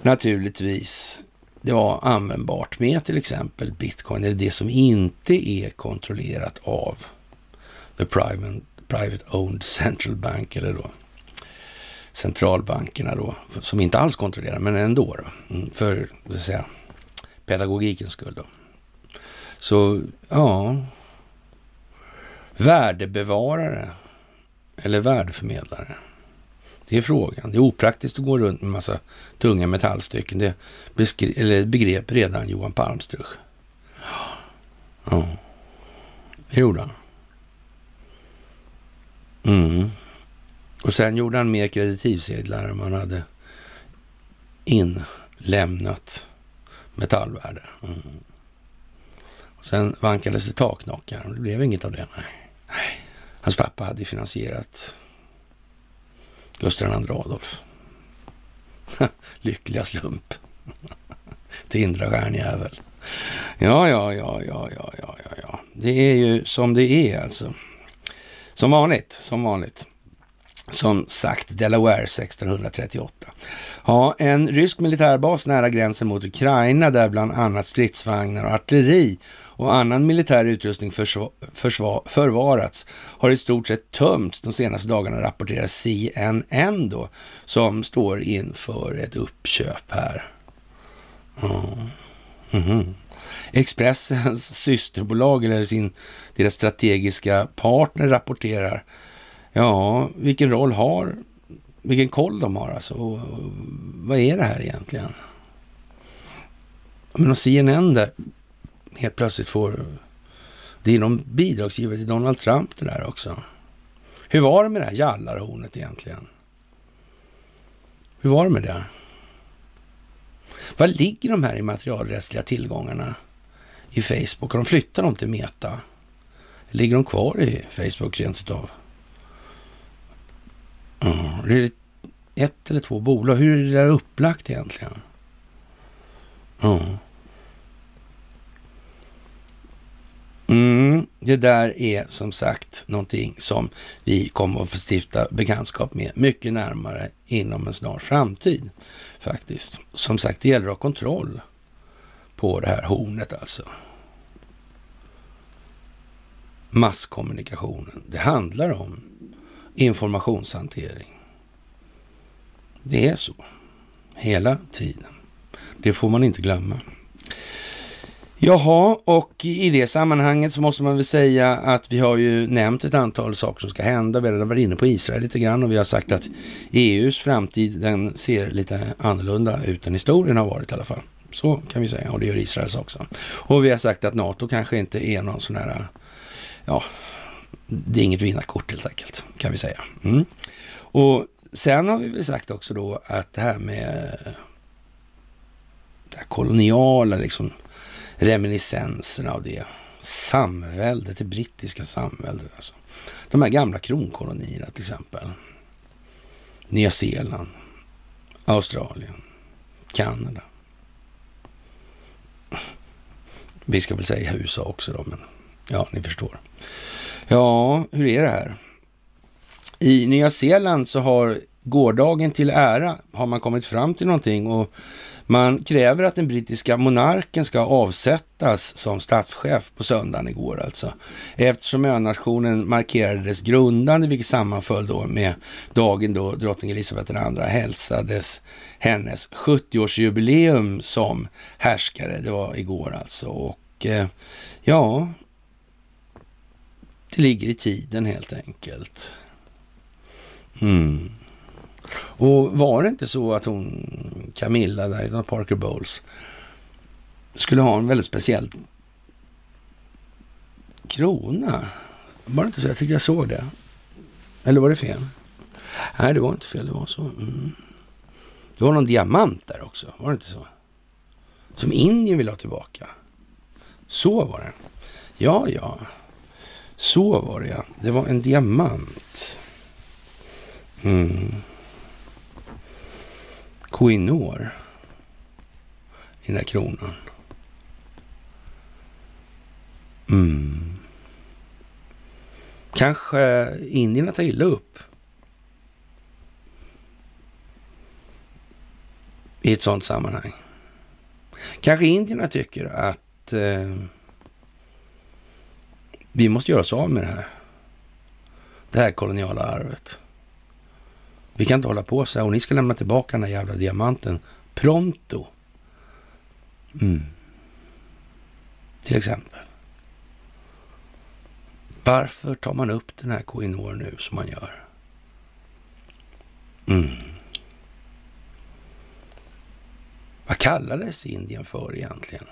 naturligtvis det vara användbart med till exempel bitcoin eller det som inte är kontrollerat av the private, private owned central bank eller då centralbankerna då, som inte alls kontrollerar, men ändå då, mm, för för att säga, pedagogikens skull då. Så ja, värdebevarare eller värdeförmedlare. Det är frågan. Det är opraktiskt att gå runt med massa tunga metallstycken. Det eller begrep redan Johan Palmstruch. Ja, det gjorde han. Mm. Och sen gjorde han mer kreditivsedlar än man hade inlämnat metallvärde. Mm. sen vankades det taknockar. Det blev inget av det. Nej. Hans pappa hade finansierat Gustav II Adolf. Lyckliga slump. Tindra stjärnjävel. Ja, ja, ja, ja, ja, ja, ja, ja. Det är ju som det är alltså. Som vanligt, som vanligt. Som sagt, Delaware 1638. Ja, en rysk militärbas nära gränsen mot Ukraina där bland annat stridsvagnar och artilleri och annan militär utrustning förvarats har i stort sett tömts de senaste dagarna, rapporterar CNN då, som står inför ett uppköp här. Mm. Mm-hmm. Expressens systerbolag eller sin, deras strategiska partner rapporterar Ja, vilken roll har, vilken koll de har alltså. Och, och, vad är det här egentligen? Men CNN där helt plötsligt får, det är någon bidragsgivare till Donald Trump det där också. Hur var det med det här jallarhornet egentligen? Hur var det med det? Var ligger de här immaterialrättsliga tillgångarna i Facebook? Har de flyttat dem till Meta? Ligger de kvar i Facebook rent utav? Mm. Det är ett eller två bolag. Hur är det där upplagt egentligen? Mm. Mm, det där är som sagt någonting som vi kommer att få stifta bekantskap med mycket närmare inom en snar framtid faktiskt. Som sagt, det gäller att ha kontroll på det här hornet alltså. Masskommunikationen. Det handlar om informationshantering. Det är så. Hela tiden. Det får man inte glömma. Jaha, och i det sammanhanget så måste man väl säga att vi har ju nämnt ett antal saker som ska hända. Vi har redan varit inne på Israel lite grann och vi har sagt att EUs framtid den ser lite annorlunda ut än historien har varit i alla fall. Så kan vi säga och det gör Israels också. Och vi har sagt att NATO kanske inte är någon sån här, ja, det är inget vinnarkort helt enkelt, kan vi säga. Mm. Och sen har vi väl sagt också då att det här med det här koloniala, liksom reminiscenserna av det samväldet, det brittiska samväldet. Alltså. De här gamla kronkolonierna till exempel. Nya Zeeland, Australien, Kanada. Vi ska väl säga USA också då, men ja, ni förstår. Ja, hur är det här? I Nya Zeeland så har gårdagen till ära har man kommit fram till någonting och man kräver att den brittiska monarken ska avsättas som statschef på söndagen igår alltså. Eftersom önationen markerade dess grundande, vilket sammanföll då med dagen då drottning Elisabeth II hälsades hennes 70-årsjubileum som härskare. Det var igår alltså. Och eh, ja, det ligger i tiden helt enkelt. Mm. Och var det inte så att hon, Camilla där, Parker Bowles, skulle ha en väldigt speciell krona? Var det inte så? Jag tyckte jag såg det. Eller var det fel? Nej, det var inte fel. Det var så. Mm. Det var någon diamant där också. Var det inte så? Som Indien vill ha tillbaka. Så var det. Ja, ja. Så var det ja. Det var en diamant. Mm. Koinor i den där kronan. Mm. Kanske Indien tar illa upp i ett sådant sammanhang. Kanske indierna tycker att eh, vi måste göra oss av med det här. Det här koloniala arvet. Vi kan inte hålla på så här och ni ska lämna tillbaka den här jävla diamanten pronto. Mm. Till exempel. Varför tar man upp den här Koinor nu som man gör? Mm. Vad kallades Indien för egentligen?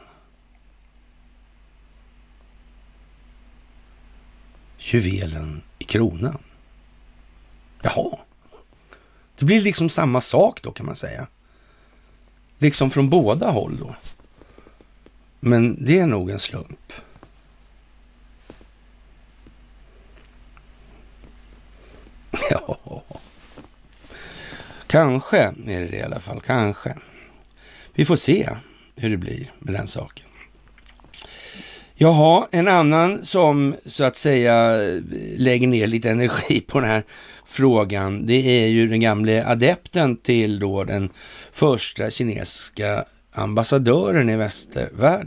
Juvelen i kronan. Jaha. Det blir liksom samma sak då kan man säga. Liksom från båda håll då. Men det är nog en slump. Ja, kanske är det det i alla fall. Kanske. Vi får se hur det blir med den saken. Jaha, en annan som så att säga eh, lägger ner lite energi på den här frågan, det är ju den gamle adepten till då den första kinesiska ambassadören i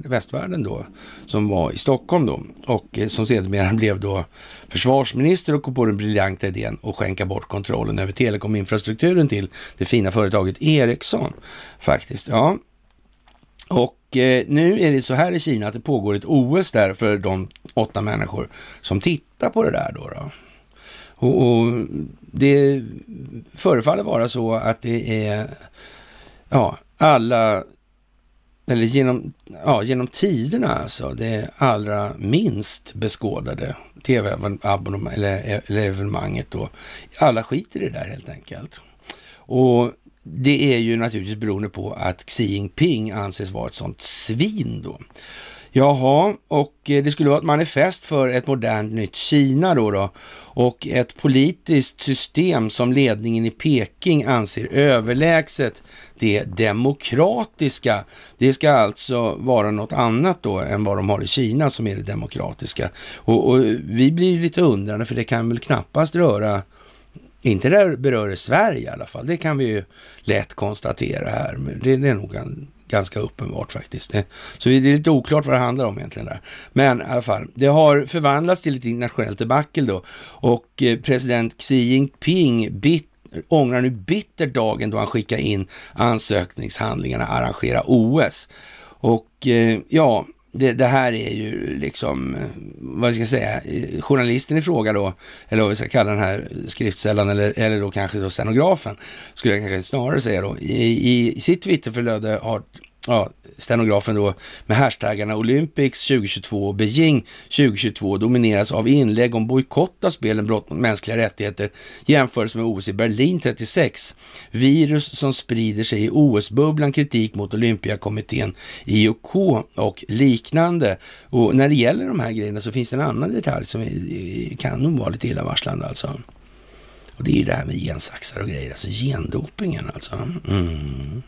västvärlden då, som var i Stockholm då och eh, som sedermera blev då försvarsminister och kom på den briljanta idén att skänka bort kontrollen över telekominfrastrukturen till det fina företaget Ericsson faktiskt. Ja, och eh, nu är det så här i Kina att det pågår ett OS där för de åtta människor som tittar på det där då. då. Och, och, det förefaller vara så att det är ja, alla, eller genom, ja, genom tiderna alltså, det allra minst beskådade tv-abonnemanget eller, e-, eller evenemanget då. Alla skiter i det där helt enkelt. Och det är ju naturligtvis beroende på att Xi Jinping anses vara ett sånt svin då. Jaha, och eh, det skulle vara ett manifest för ett modernt nytt Kina då, då och ett politiskt system som ledningen i Peking anser överlägset det demokratiska. Det ska alltså vara något annat då än vad de har i Kina som är det demokratiska. Och, och vi blir lite undrande för det kan väl knappast röra inte där berör det Sverige i alla fall, det kan vi ju lätt konstatera här. Men det, det är nog ganska uppenbart faktiskt. Det, så det är lite oklart vad det handlar om egentligen där. Men i alla fall, det har förvandlats till ett internationellt debacle då och eh, president Xi Jinping bit, ångrar nu bitter dagen då han skickade in ansökningshandlingarna att arrangera OS. Och eh, ja, det, det, här är ju liksom, eh, vad ska jag säga, eh, journalisten i fråga då, eller vad vi ska kalla den här skriftsällan eller, eller då kanske då stenografen, skulle jag kanske snarare säga då, i, i sitt Twitterflöde har ja, stenografen då, med hashtaggarna Olympics 2022 och Beijing 2022 domineras av inlägg om bojkott av spelen brott mot mänskliga rättigheter jämfört med OS i Berlin 36. Virus som sprider sig i OS-bubblan, kritik mot Olympiakommittén, IOK och liknande. Och när det gäller de här grejerna så finns det en annan detalj som kan nog vara lite illavarslande alltså. Och det är ju det här med gensaxar och grejer, alltså gendopingen alltså. Mm.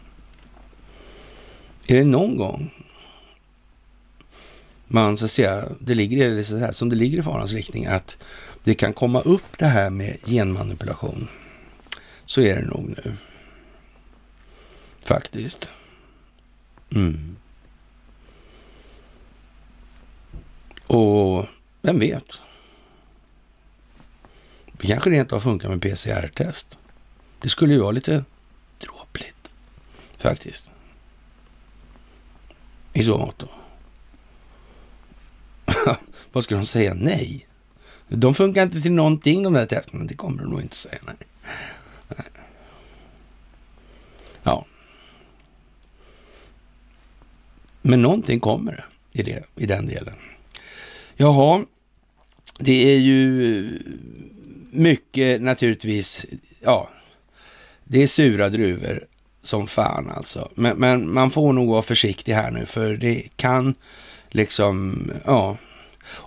Är det någon gång man så att säga, det ligger så här, som det ligger i farans riktning, att det kan komma upp det här med genmanipulation, så är det nog nu. Faktiskt. Mm. Och vem vet? Det kanske rent av funkar med PCR-test. Det skulle ju vara lite dråpligt, faktiskt. I så mått. Vad ska de säga? Nej. De funkar inte till någonting de där testerna. Det kommer de nog inte säga. Nej. nej. Ja. Men någonting kommer i, det i den delen. Jaha, det är ju mycket naturligtvis, ja, det är sura druvor som fan alltså. Men, men, man får nog vara försiktig här nu för det kan liksom, ja.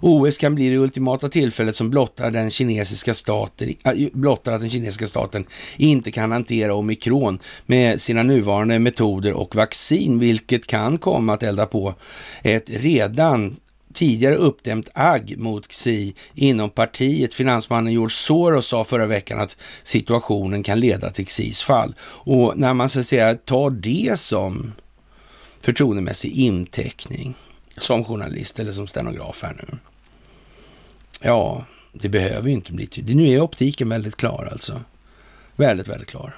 OS kan bli det ultimata tillfället som blottar, den kinesiska staten, äh, blottar att den kinesiska staten inte kan hantera omikron med sina nuvarande metoder och vaccin, vilket kan komma att elda på ett redan tidigare uppdämt agg mot Xi inom partiet. Finansmannen George Soros sa förra veckan att situationen kan leda till Xis fall. Och när man så att säga tar det som förtroendemässig inteckning som journalist eller som stenograf här nu. Ja, det behöver ju inte bli tydligt. Nu är optiken väldigt klar alltså. Väldigt, väldigt klar.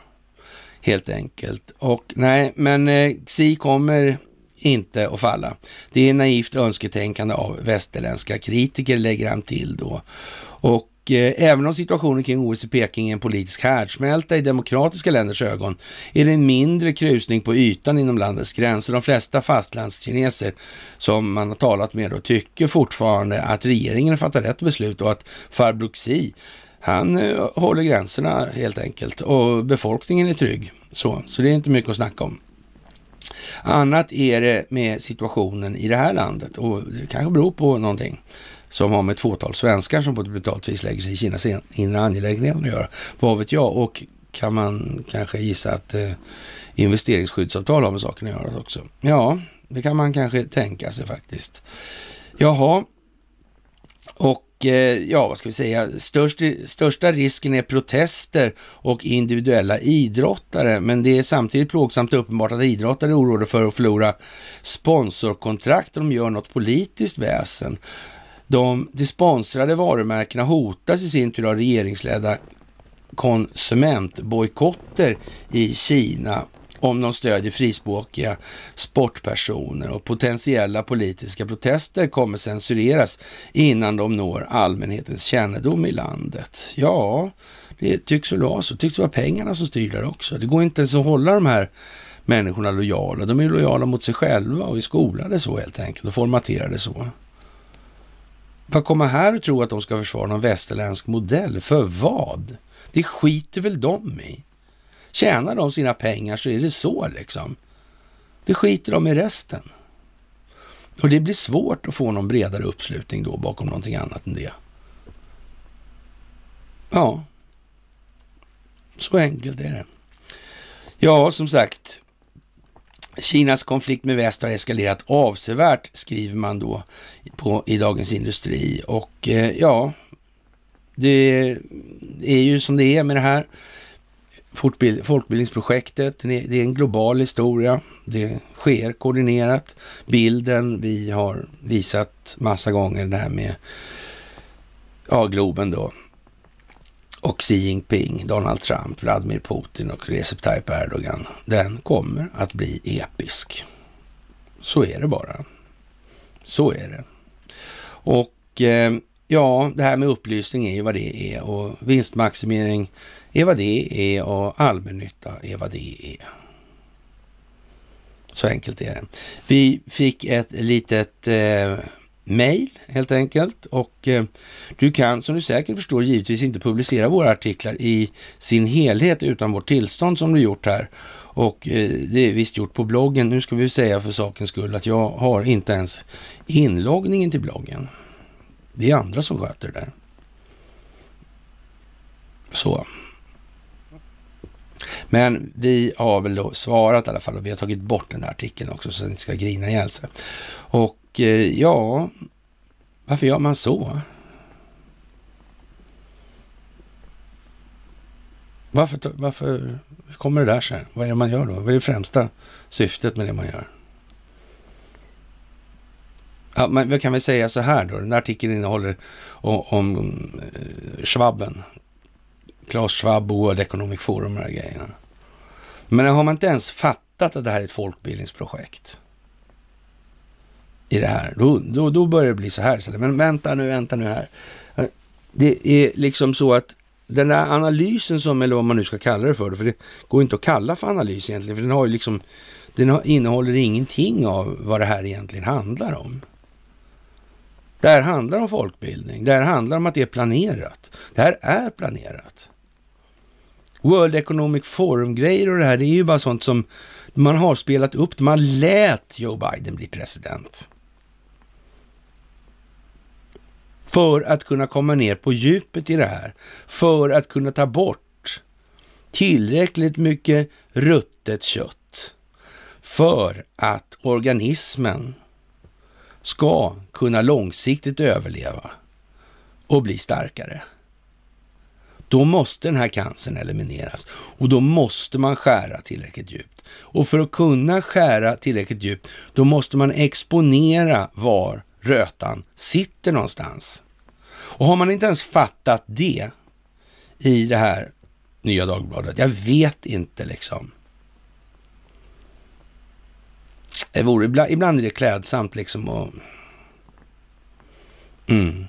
Helt enkelt. Och nej, men eh, Xi kommer inte att falla. Det är naivt önsketänkande av västerländska kritiker, lägger han till då. Och eh, även om situationen kring OS i Peking är en politisk härdsmälta i demokratiska länders ögon, är det en mindre krusning på ytan inom landets gränser. De flesta fastlandskineser som man har talat med då, tycker fortfarande att regeringen fattar rätt beslut och att farbror Xi han eh, håller gränserna helt enkelt och befolkningen är trygg. Så, så det är inte mycket att snacka om. Annat är det med situationen i det här landet och det kanske beror på någonting som har med ett fåtal svenskar som på ett brutalt vis lägger sig i Kinas inre angelägenheter att göra. Vad vet jag? Och kan man kanske gissa att eh, investeringsskyddsavtal har med saken att göra också? Ja, det kan man kanske tänka sig faktiskt. Jaha, och Eh, ja, vad ska vi säga, störst, största risken är protester och individuella idrottare. Men det är samtidigt plågsamt uppenbart att idrottare är oroade för att förlora sponsorkontrakt om de gör något politiskt väsen. De, de sponsrade varumärkena hotas i sin tur av regeringsledda konsumentbojkotter i Kina om de stödjer frispråkiga sportpersoner och potentiella politiska protester kommer censureras innan de når allmänhetens kännedom i landet. Ja, det tycks väl vara så. Det tycks vara pengarna som styr där också. Det går inte ens att hålla de här människorna lojala. De är lojala mot sig själva och är skolade så helt enkelt och formaterade så. Vad komma här och tro att de ska försvara någon västerländsk modell? För vad? Det skiter väl de i? Tjänar de sina pengar så är det så liksom. Det skiter de i resten. Och det blir svårt att få någon bredare uppslutning då bakom någonting annat än det. Ja, så enkelt är det. Ja, som sagt, Kinas konflikt med väst har eskalerat avsevärt, skriver man då på, i Dagens Industri. Och eh, ja, det är ju som det är med det här folkbildningsprojektet, det är en global historia. Det sker koordinerat. Bilden vi har visat massa gånger, det här med ja, Globen då. Och Xi Jinping, Donald Trump, Vladimir Putin och Recep Tayyip Erdogan. Den kommer att bli episk. Så är det bara. Så är det. Och eh, ja, det här med upplysning är ju vad det är och vinstmaximering är vad det är och allmännytta är vad det är. Så enkelt är det. Vi fick ett litet eh, mail helt enkelt och eh, du kan som du säkert förstår givetvis inte publicera våra artiklar i sin helhet utan vårt tillstånd som du gjort här. Och eh, det är visst gjort på bloggen. Nu ska vi säga för sakens skull att jag har inte ens inloggningen till bloggen. Det är andra som sköter det där. Så. Men vi har väl då svarat i alla fall och vi har tagit bort den här artikeln också så att ni inte ska grina ihjäl sig. Och eh, ja, varför gör man så? Varför, varför kommer det där sig? Vad är det man gör då? Vad är det främsta syftet med det man gör? Ja, men vi kan väl säga så här då. Den där artikeln innehåller om, om eh, Schwabben. Klaus Schwab och World Economic Forum och de grejerna. Men har man inte ens fattat att det här är ett folkbildningsprojekt i det här, då, då, då börjar det bli så här. Men vänta nu, vänta nu här. Det är liksom så att den där analysen som, eller vad man nu ska kalla det för, för det går inte att kalla för analys egentligen, för den har ju liksom, den innehåller ingenting av vad det här egentligen handlar om. Det här handlar om folkbildning. Det här handlar om att det är planerat. Det här är planerat. World Economic Forum-grejer och det här, det är ju bara sånt som man har spelat upp. Man lät Joe Biden bli president. För att kunna komma ner på djupet i det här. För att kunna ta bort tillräckligt mycket ruttet kött. För att organismen ska kunna långsiktigt överleva och bli starkare. Då måste den här cancern elimineras och då måste man skära tillräckligt djupt. Och för att kunna skära tillräckligt djupt, då måste man exponera var rötan sitter någonstans. Och har man inte ens fattat det i det här Nya Dagbladet, jag vet inte liksom. Det vore, ibland, ibland är det klädsamt liksom att... Mm.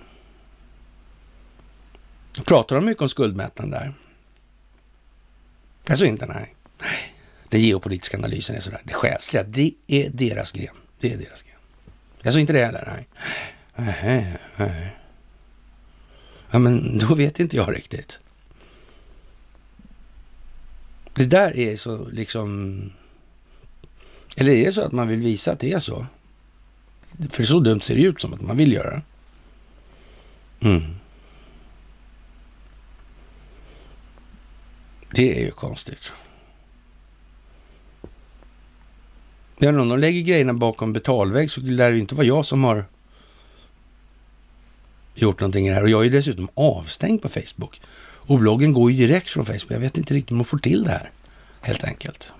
Pratar de mycket om skuldmättnad där? Alltså inte, nej. Den geopolitiska analysen är sådär. Det själsliga, det är deras gren. Det är deras gren. Alltså inte det heller, nej. nej, nej. Ja, men då vet inte jag riktigt. Det där är så liksom... Eller är det så att man vill visa att det är så? För så dumt ser det ut som att man vill göra. Mm. Det är ju konstigt. Ja, om de lägger grejerna bakom betalvägg så lär det inte vara jag som har gjort någonting i det här. Och jag är dessutom avstängd på Facebook. Och bloggen går ju direkt från Facebook. Jag vet inte riktigt om man får till det här, helt enkelt.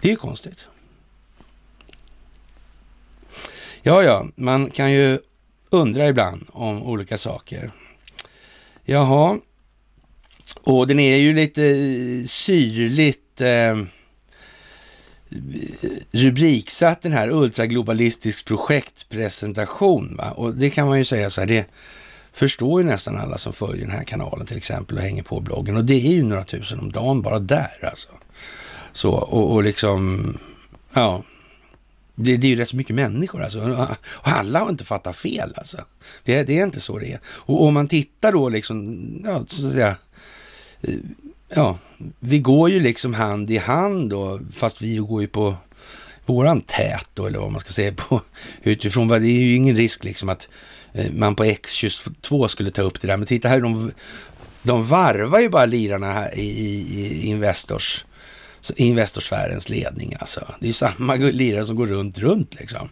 Det är ju konstigt. Ja, ja, man kan ju undra ibland om olika saker. Jaha, och den är ju lite syrligt eh, rubriksatt den här ultraglobalistisk projektpresentation. Va? Och det kan man ju säga så här, det förstår ju nästan alla som följer den här kanalen till exempel och hänger på bloggen. Och det är ju några tusen om dagen bara där alltså. Så, och, och liksom, ja, det, det, är ju rätt så mycket människor alltså. Och alla har inte fattat fel alltså. Det, det är inte så det är. Och om man tittar då liksom, ja, så att säga, ja, vi går ju liksom hand i hand då, fast vi går ju på våran tät då, eller vad man ska säga, på, utifrån. Det är ju ingen risk liksom att eh, man på X22 skulle ta upp det där. Men titta här, de, de varvar ju bara lirarna här i, i Investors, Investorsfärens ledning alltså. Det är ju samma lirare som går runt, runt liksom.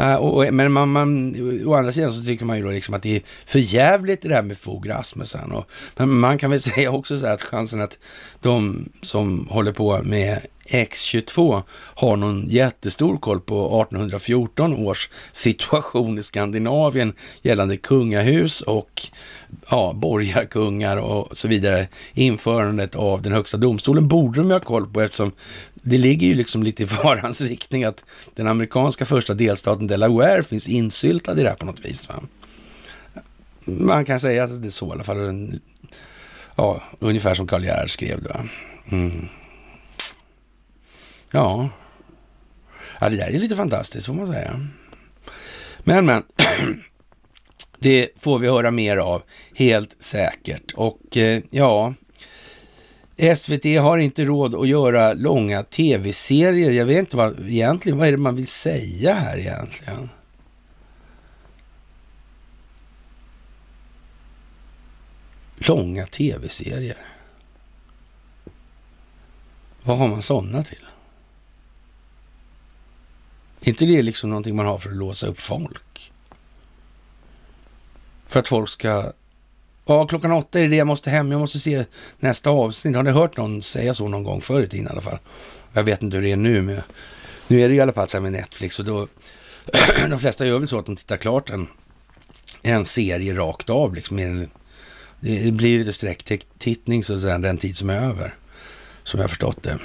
Uh, och, men man, man, å andra sidan så tycker man ju då liksom att det är för jävligt det där med Fogh Rasmussen. Och, men man kan väl säga också så här att chansen att de som håller på med X22 har någon jättestor koll på 1814 års situation i Skandinavien gällande kungahus och ja, borgarkungar och så vidare. Införandet av den högsta domstolen borde de ju ha koll på eftersom det ligger ju liksom lite i farans riktning att den amerikanska första delstaten Delaware finns insyltad i det här på något vis. Va? Man kan säga att det är så i alla fall. Ja, ungefär som Karl Gerhard skrev det. Va? Mm. Ja, Ja, det där är lite fantastiskt får man säga. Men, men. Det får vi höra mer av, helt säkert. Och eh, ja, SVT har inte råd att göra långa tv-serier. Jag vet inte vad egentligen, vad är det man vill säga här egentligen? Långa tv-serier. Vad har man sådana till? Är inte det liksom någonting man har för att låsa upp folk? För att folk ska... Ja, klockan åtta är det jag måste hem. Jag måste se nästa avsnitt. Har ni hört någon säga så någon gång förut i alla fall? Jag vet inte hur det är nu, men nu är det i alla fall så här med Netflix och då... de flesta gör väl så att de tittar klart en, en serie rakt av liksom. Det blir lite sträcktittning så att säga, den tid som är över. Som jag har förstått det.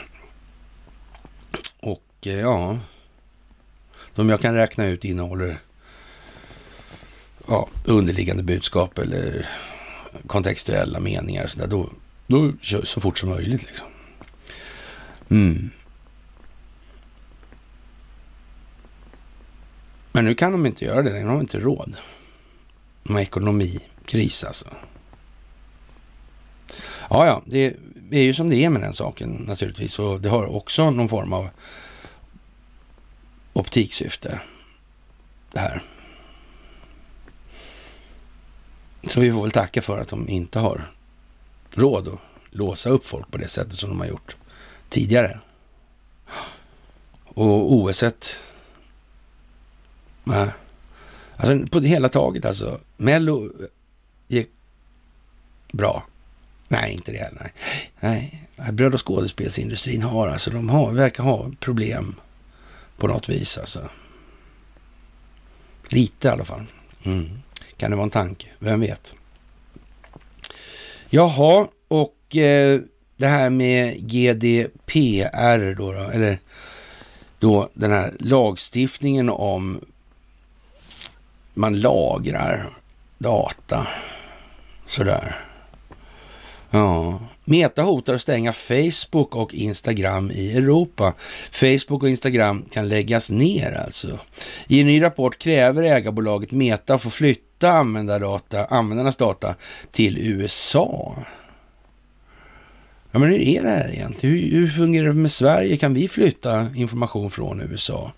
Och eh, ja, de jag kan räkna ut innehåller ja, underliggande budskap eller kontextuella meningar och sådär, då, då kör så fort som möjligt. Liksom. Mm. Men nu kan de inte göra det längre, de har inte råd. De har ekonomikris alltså. Ja, ja, det är ju som det är med den saken naturligtvis och det har också någon form av optiksyfte. Det här. Så vi får väl tacka för att de inte har råd att låsa upp folk på det sättet som de har gjort tidigare. Och OS nej. Alltså på det hela taget alltså. Mello gick bra. Nej, inte det heller. Nej, nej. bröd och skådespelsindustrin har alltså, de har, verkar ha problem på något vis alltså. Lite i alla fall. Mm. Kan det vara en tanke? Vem vet? Jaha, och eh, det här med GDPR då, då, eller då den här lagstiftningen om man lagrar data sådär. Ja, Meta hotar att stänga Facebook och Instagram i Europa. Facebook och Instagram kan läggas ner alltså. I en ny rapport kräver ägarbolaget Meta att få flytta användardata, användarnas data till USA. Ja, men hur är det här egentligen? Hur, hur fungerar det med Sverige? Kan vi flytta information från USA?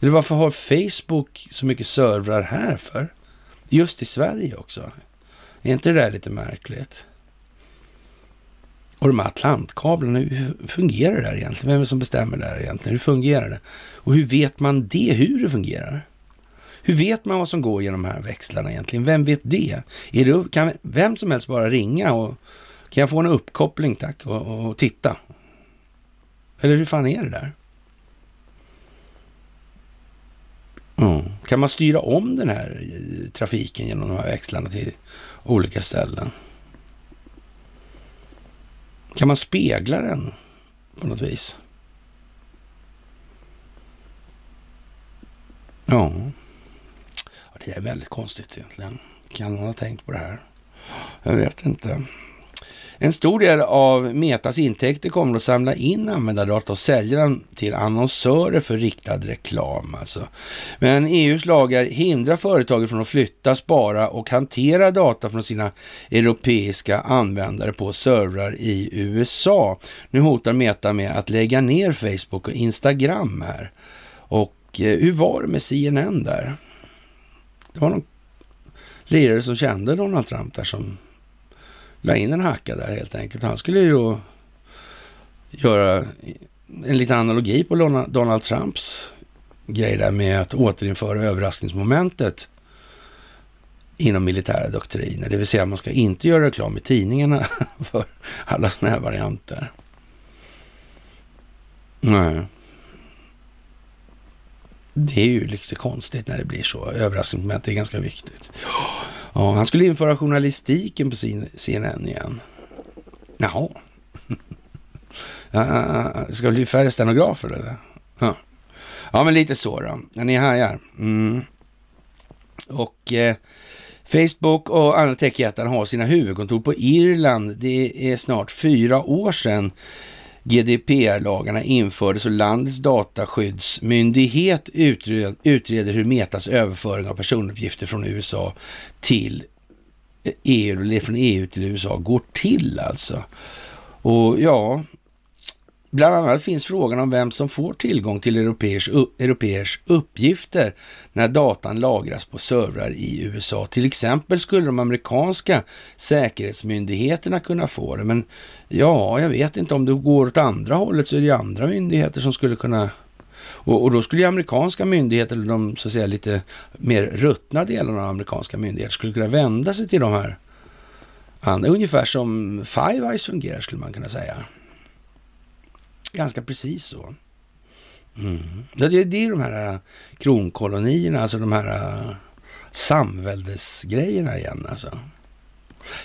Eller varför har Facebook så mycket servrar här för? Just i Sverige också. Är inte det där lite märkligt? Och de här Atlantkablarna, hur fungerar det där egentligen? Vem är det som bestämmer där egentligen? Hur fungerar det? Och hur vet man det, hur det fungerar? Hur vet man vad som går genom de här växlarna egentligen? Vem vet det? Är det kan vem som helst bara ringa och kan jag få en uppkoppling tack och, och, och titta? Eller hur fan är det där? Mm. Kan man styra om den här eh, trafiken genom de här växlarna till olika ställen? Kan man spegla den på något vis? Ja. Det är väldigt konstigt egentligen. Kan han ha tänkt på det här? Jag vet inte. En stor del av Metas intäkter kommer att samla in användardata och sälja den till annonsörer för riktad reklam. Alltså. Men EUs lagar hindrar företaget från att flytta, spara och hantera data från sina europeiska användare på servrar i USA. Nu hotar Meta med att lägga ner Facebook och Instagram här. Och eh, hur var det med CNN där? Det var någon lirare som kände Donald Trump där som la in en hacka där helt enkelt. Han skulle ju då göra en liten analogi på Donald Trumps grej där med att återinföra överraskningsmomentet inom militära doktriner. Det vill säga man ska inte göra reklam i tidningarna för alla sådana här varianter. Nej. Det är ju lite konstigt när det blir så. Överraskningsmoment är ganska viktigt. Ja, han skulle införa journalistiken på CNN igen. Jaha. Ja, ah, ah, ah, ska det bli färre stenografer eller? Ja. ja, men lite så då. Ni hajar. Mm. Och eh, Facebook och andra techjättar har sina huvudkontor på Irland. Det är snart fyra år sedan GDPR-lagarna infördes och landets dataskyddsmyndighet utreder hur Metas överföring av personuppgifter från USA till EU, eller från EU till USA går till alltså. Och ja, Bland annat finns frågan om vem som får tillgång till europeers, uppgifter när datan lagras på servrar i USA. Till exempel skulle de amerikanska säkerhetsmyndigheterna kunna få det, men ja, jag vet inte om det går åt andra hållet så är det andra myndigheter som skulle kunna och, och, då skulle ju amerikanska myndigheter, eller de så att säga lite mer ruttna delarna av amerikanska myndigheter, skulle kunna vända sig till de här andra. Ungefär som Five Eyes fungerar skulle man kunna säga. Ganska precis så. Mm. Det, det, det är de här äh, kronkolonierna, alltså de här äh, samväldesgrejerna igen alltså.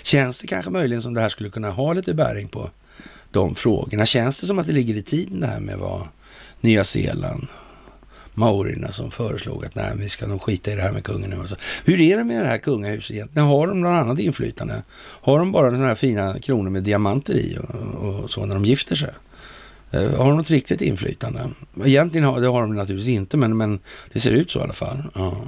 Känns det kanske möjligen som det här skulle kunna ha lite bäring på de frågorna? Känns det som att det ligger i tiden det här med vad Nya Zeeland, maorierna som föreslog att nej, vi ska nog skita i det här med kungen nu. Alltså. Hur är det med det här kungahuset egentligen? Har de något annat inflytande? Har de bara sådana här fina kronor med diamanter i och, och så när de gifter sig? Eh, har de något riktigt inflytande? Egentligen har, det har de naturligtvis inte, men, men det ser ut så i alla fall. Ja.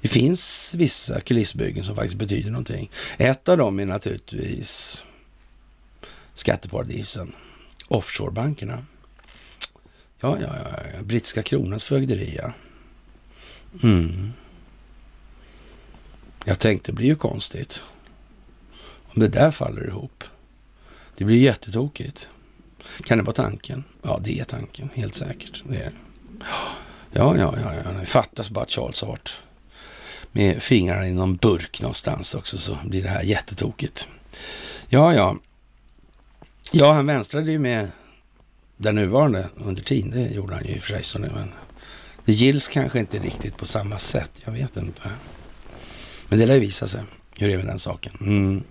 Det finns vissa kulissbyggen som faktiskt betyder någonting. Ett av dem är naturligtvis skatteparadisen, offshorebankerna. Ja, ja, ja, brittiska kronans fögderi, ja. Mm. Jag tänkte, det blir ju konstigt om det där faller ihop. Det blir jättetokigt. Kan det vara tanken? Ja, det är tanken, helt säkert. Det är. Ja, ja, ja, ja. Det fattas bara att Charles har varit med fingrarna i någon burk någonstans också så blir det här jättetokigt. Ja, ja. Ja, han vänstrade ju med den nuvarande under tiden. Det gjorde han ju i och för sig. Så nu, men det gills kanske inte riktigt på samma sätt. Jag vet inte. Men det lär visa sig hur det är med den saken. Mm.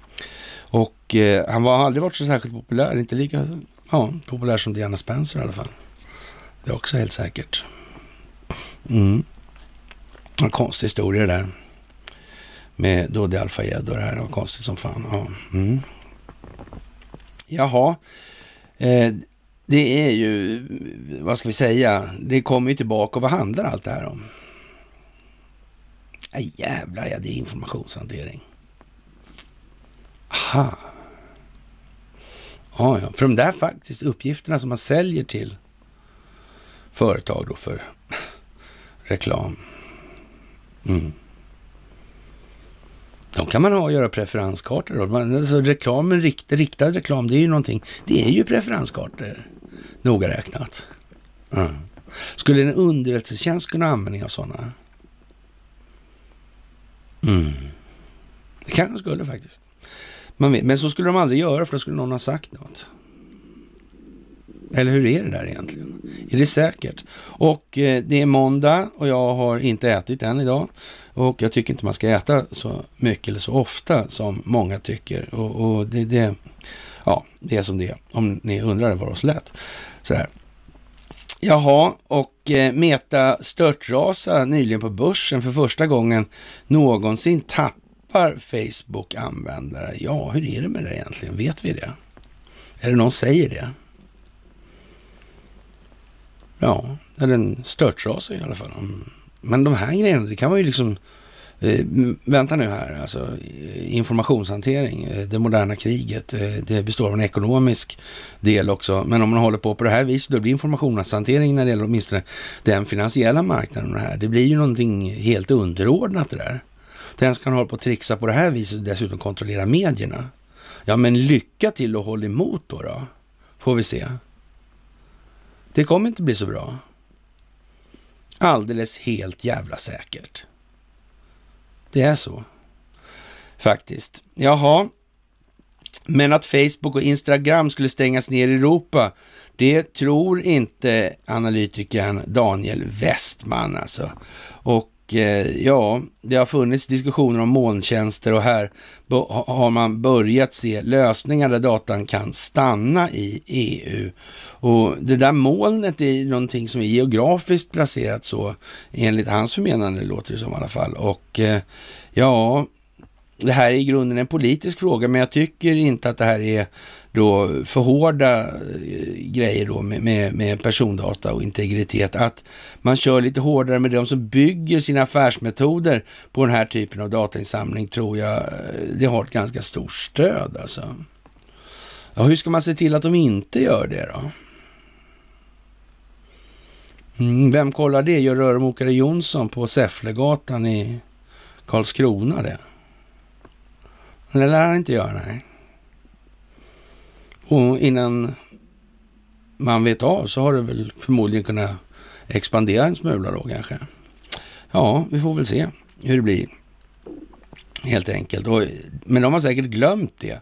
Och eh, han har aldrig varit så särskilt populär. Inte lika Ja, populär som Diana Spencer i alla fall. Det är också helt säkert. Mm. En konstig historia det där. Med Dodi Al-Fayed och det här. Det var konstigt som fan. Ja. Mm. Jaha. Eh, det är ju, vad ska vi säga, det kommer ju tillbaka. Och vad handlar allt det här om? Äh, jävlar ja, det är informationshantering. Aha. Ja, ja. För de där faktiskt uppgifterna som man säljer till företag då för reklam. Mm. De kan man ha och göra preferenskartor. Då. Man, alltså reklamen, rikt, riktad reklam, det är ju någonting. Det är ju preferenskartor, noga räknat. Mm. Skulle en underrättelsetjänst kunna ha användning av sådana? Mm. Det kanske skulle faktiskt. Man vet, men så skulle de aldrig göra för då skulle någon ha sagt något. Eller hur är det där egentligen? Är det säkert? Och eh, det är måndag och jag har inte ätit än idag. Och jag tycker inte man ska äta så mycket eller så ofta som många tycker. Och, och det, det, ja, det är som det är. Om ni undrar, det var så lät. Sådär. Jaha, och eh, Meta störtrasa nyligen på börsen för första gången någonsin tapp tappar Facebook-användare. Ja, hur är det med det egentligen? Vet vi det? Är det någon säger det? Ja, eller den störtrasar i alla fall. Mm. Men de här grejerna, det kan man ju liksom... Eh, vänta nu här, alltså eh, informationshantering, eh, det moderna kriget, eh, det består av en ekonomisk del också. Men om man håller på på det här viset, då blir informationshantering när det gäller åtminstone den finansiella marknaden, det, här, det blir ju någonting helt underordnat det där. Den ska hålla på att trixa på det här viset och dessutom kontrollera medierna. Ja, men lycka till och håll emot då, då. Får vi se. Det kommer inte bli så bra. Alldeles helt jävla säkert. Det är så. Faktiskt. Jaha. Men att Facebook och Instagram skulle stängas ner i Europa, det tror inte analytikern Daniel Westman alltså. Och Eh, ja, det har funnits diskussioner om molntjänster och här har man börjat se lösningar där datan kan stanna i EU. Och det där molnet är någonting som är geografiskt placerat så, enligt hans förmenande låter det som i alla fall. Och eh, ja, det här är i grunden en politisk fråga, men jag tycker inte att det här är då för hårda eh, grejer då med, med, med, persondata och integritet. Att man kör lite hårdare med de som bygger sina affärsmetoder på den här typen av datainsamling tror jag eh, det har ett ganska stort stöd alltså. Ja, hur ska man se till att de inte gör det då? Mm, vem kollar det? Gör rörmokare Jonsson på Säfflegatan i Karlskrona det? Det lär han inte göra, nej. Och innan man vet av så har det väl förmodligen kunnat expandera en smula då kanske. Ja, vi får väl se hur det blir. Helt enkelt. Och, men de har säkert glömt det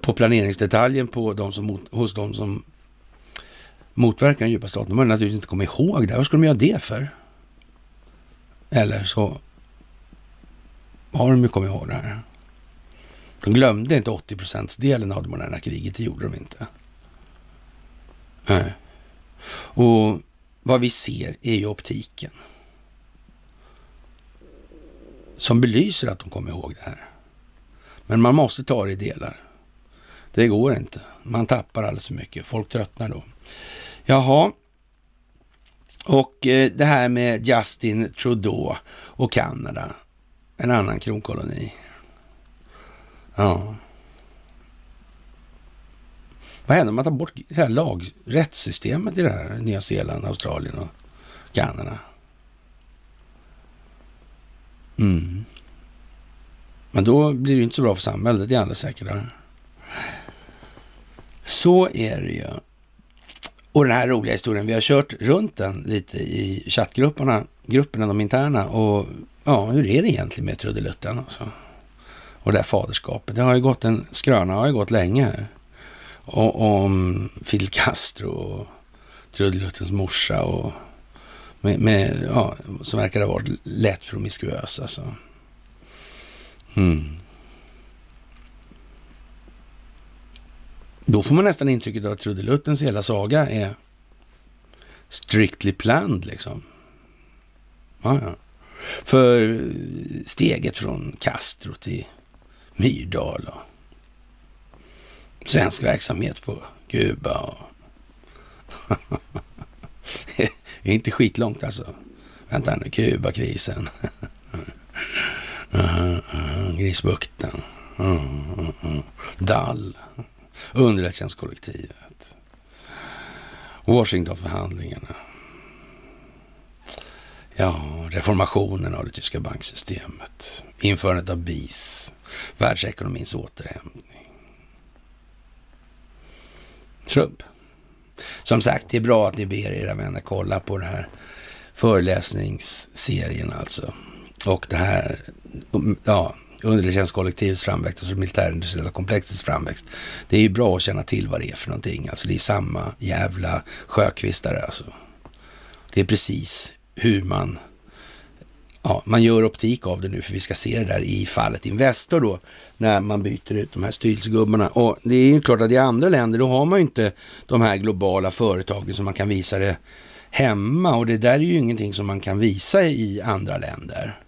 på planeringsdetaljen på de som, hos de som motverkar den djupa staten. De har naturligtvis inte kommit ihåg det. Vad skulle de göra det för? Eller så har de ju kommit ihåg det här. De glömde inte 80% delen av det moderna kriget, det gjorde de inte. Nej. Och vad vi ser är ju optiken. Som belyser att de kommer ihåg det här. Men man måste ta det i delar. Det går inte. Man tappar alldeles för mycket. Folk tröttnar då. Jaha. Och eh, det här med Justin Trudeau och Kanada. En annan kronkoloni. Ja. Vad händer om man tar bort det här lag, rättssystemet i det här Nya Zeeland, Australien och Kanada? Mm. Men då blir det ju inte så bra för samhället, det är alldeles säkert. Så är det ju. Och den här roliga historien, vi har kört runt den lite i chattgrupperna, grupperna, de interna. Och ja, hur är det egentligen med trudelutten? Alltså? Och det här faderskapet. Det har ju gått en skröna, har ju gått länge. Och, om Fidel Castro och trudeluttens morsa och med, med, ja, som verkar ha varit lätt promiskuös alltså. Mm. Då får man nästan intrycket av att trudeluttens hela saga är strictly planned liksom. Ja, ja. För steget från Castro till Myrdal och svensk verksamhet på Kuba. Och det är inte skitlångt alltså. Vänta nu, Kubakrisen. Grisbukten. Dall. Underrättelsetjänstkollektivet. Washingtonförhandlingarna. Ja, reformationen av det tyska banksystemet. Införandet av BIS världsekonomins återhämtning. Trump. Som sagt, det är bra att ni ber era vänner kolla på den här föreläsningsserien alltså. Och det här, um, ja, underrättelsetjänstkollektivets framväxt, det militärindustriella komplexets framväxt. Det är ju bra att känna till vad det är för någonting. Alltså det är samma jävla sjökvistare alltså. Det är precis hur man ja, man gör optik av det nu för vi ska se det där i fallet Investor då när man byter ut de här styrelsegubbarna. Och det är ju klart att i andra länder då har man ju inte de här globala företagen som man kan visa det hemma och det där är ju ingenting som man kan visa i andra länder.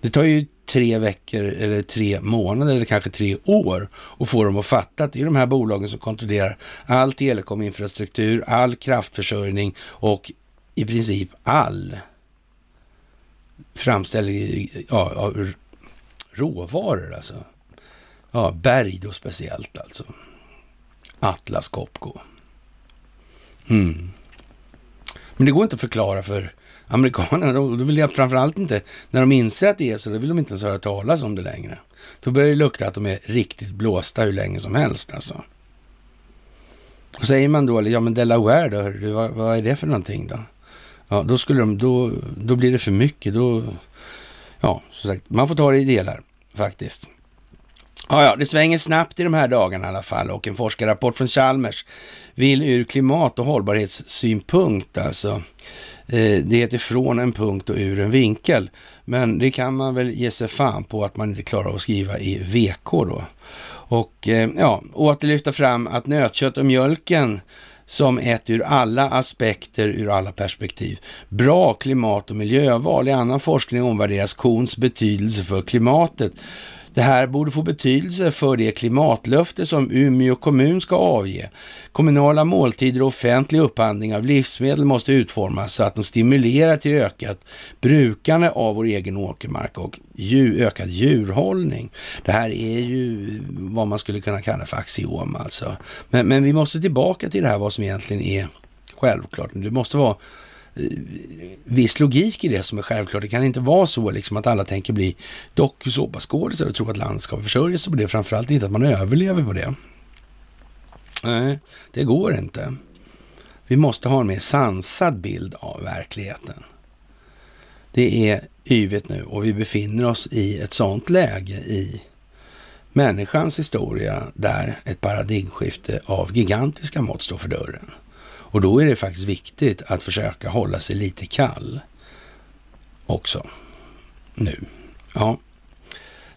Det tar ju tre veckor eller tre månader eller kanske tre år att få dem att fatta att det är de här bolagen som kontrollerar all telekominfrastruktur, all kraftförsörjning och i princip all framställning ja, av råvaror alltså. Ja, berg då speciellt alltså. Atlas Copco. Mm. Men det går inte att förklara för amerikanerna. Då vill jag framförallt inte, när de inser att det är så, då vill de inte ens höra talas om det längre. Då börjar det lukta att de är riktigt blåsta hur länge som helst alltså. Och säger man då, ja men Delaware då, vad, vad är det för någonting då? Ja, då, skulle de, då, då blir det för mycket. Då, ja, som sagt, man får ta det i delar faktiskt. Ja, ja, det svänger snabbt i de här dagarna i alla fall och en forskarrapport från Chalmers vill ur klimat och hållbarhetssynpunkt alltså. Eh, det heter från en punkt och ur en vinkel. Men det kan man väl ge sig fan på att man inte klarar av att skriva i VK då. Och eh, ja, åter lyfta fram att nötkött och mjölken som ett ur alla aspekter, ur alla perspektiv, bra klimat och miljöval. I annan forskning omvärderas kons betydelse för klimatet. Det här borde få betydelse för det klimatlöfte som Umeå kommun ska avge. Kommunala måltider och offentlig upphandling av livsmedel måste utformas så att de stimulerar till ökat brukande av vår egen åkermark och djur, ökad djurhållning. Det här är ju vad man skulle kunna kalla för axiom alltså. Men, men vi måste tillbaka till det här vad som egentligen är självklart. Det måste vara Eh, viss logik i det som är självklart. Det kan inte vara så liksom att alla tänker bli dokusåpaskådisar och tro att landet ska försörja sig på det. Framförallt inte att man överlever på det. Nej, det går inte. Vi måste ha en mer sansad bild av verkligheten. Det är yvet nu och vi befinner oss i ett sådant läge i människans historia där ett paradigmskifte av gigantiska mått står för dörren. Och då är det faktiskt viktigt att försöka hålla sig lite kall också. Nu. Ja,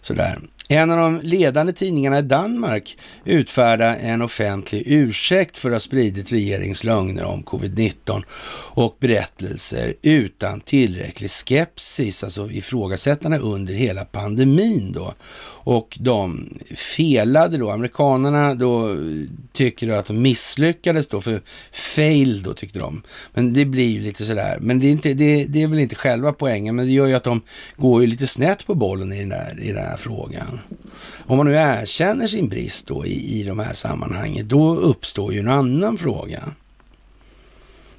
sådär. En av de ledande tidningarna i Danmark utfärdade en offentlig ursäkt för att ha spridit regeringens lögner om covid-19 och berättelser utan tillräcklig skepsis, alltså ifrågasättande under hela pandemin då. Och de felade då, amerikanerna då tycker då att de misslyckades då, för fail då tyckte de. Men det blir ju lite sådär, men det är, inte, det, det är väl inte själva poängen, men det gör ju att de går ju lite snett på bollen i den, här, i den här frågan. Om man nu erkänner sin brist då i, i de här sammanhangen, då uppstår ju en annan fråga.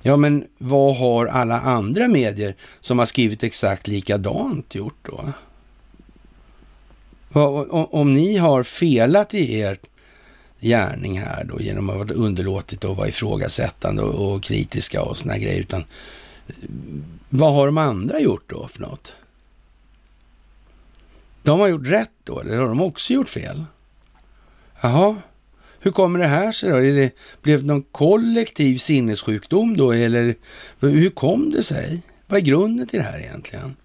Ja, men vad har alla andra medier som har skrivit exakt likadant gjort då? Om ni har felat i er gärning här då genom att ha underlåtit att vara ifrågasättande och, och kritiska och såna grejer, utan eh, vad har de andra gjort då för något? De har gjort rätt då, eller har de också gjort fel? Jaha, hur kommer det här sig då? Det, blev det någon kollektiv sinnessjukdom då, eller hur kom det sig? Vad är grunden till det här egentligen?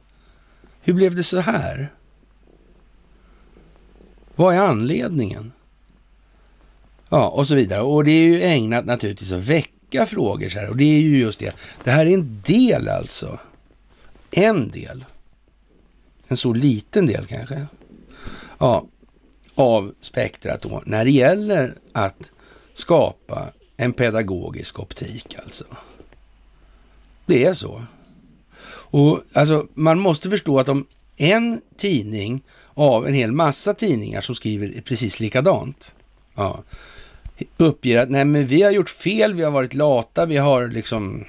Hur blev det så här? Vad är anledningen? Ja, och så vidare. Och det är ju ägnat naturligtvis att väcka frågor så här. Och det är ju just det. Det här är en del alltså. En del. En så liten del kanske. Ja, av spektrat då. När det gäller att skapa en pedagogisk optik alltså. Det är så. Och alltså, man måste förstå att om en tidning av en hel massa tidningar som skriver precis likadant. Ja. Uppger att nej men vi har gjort fel, vi har varit lata, vi har liksom...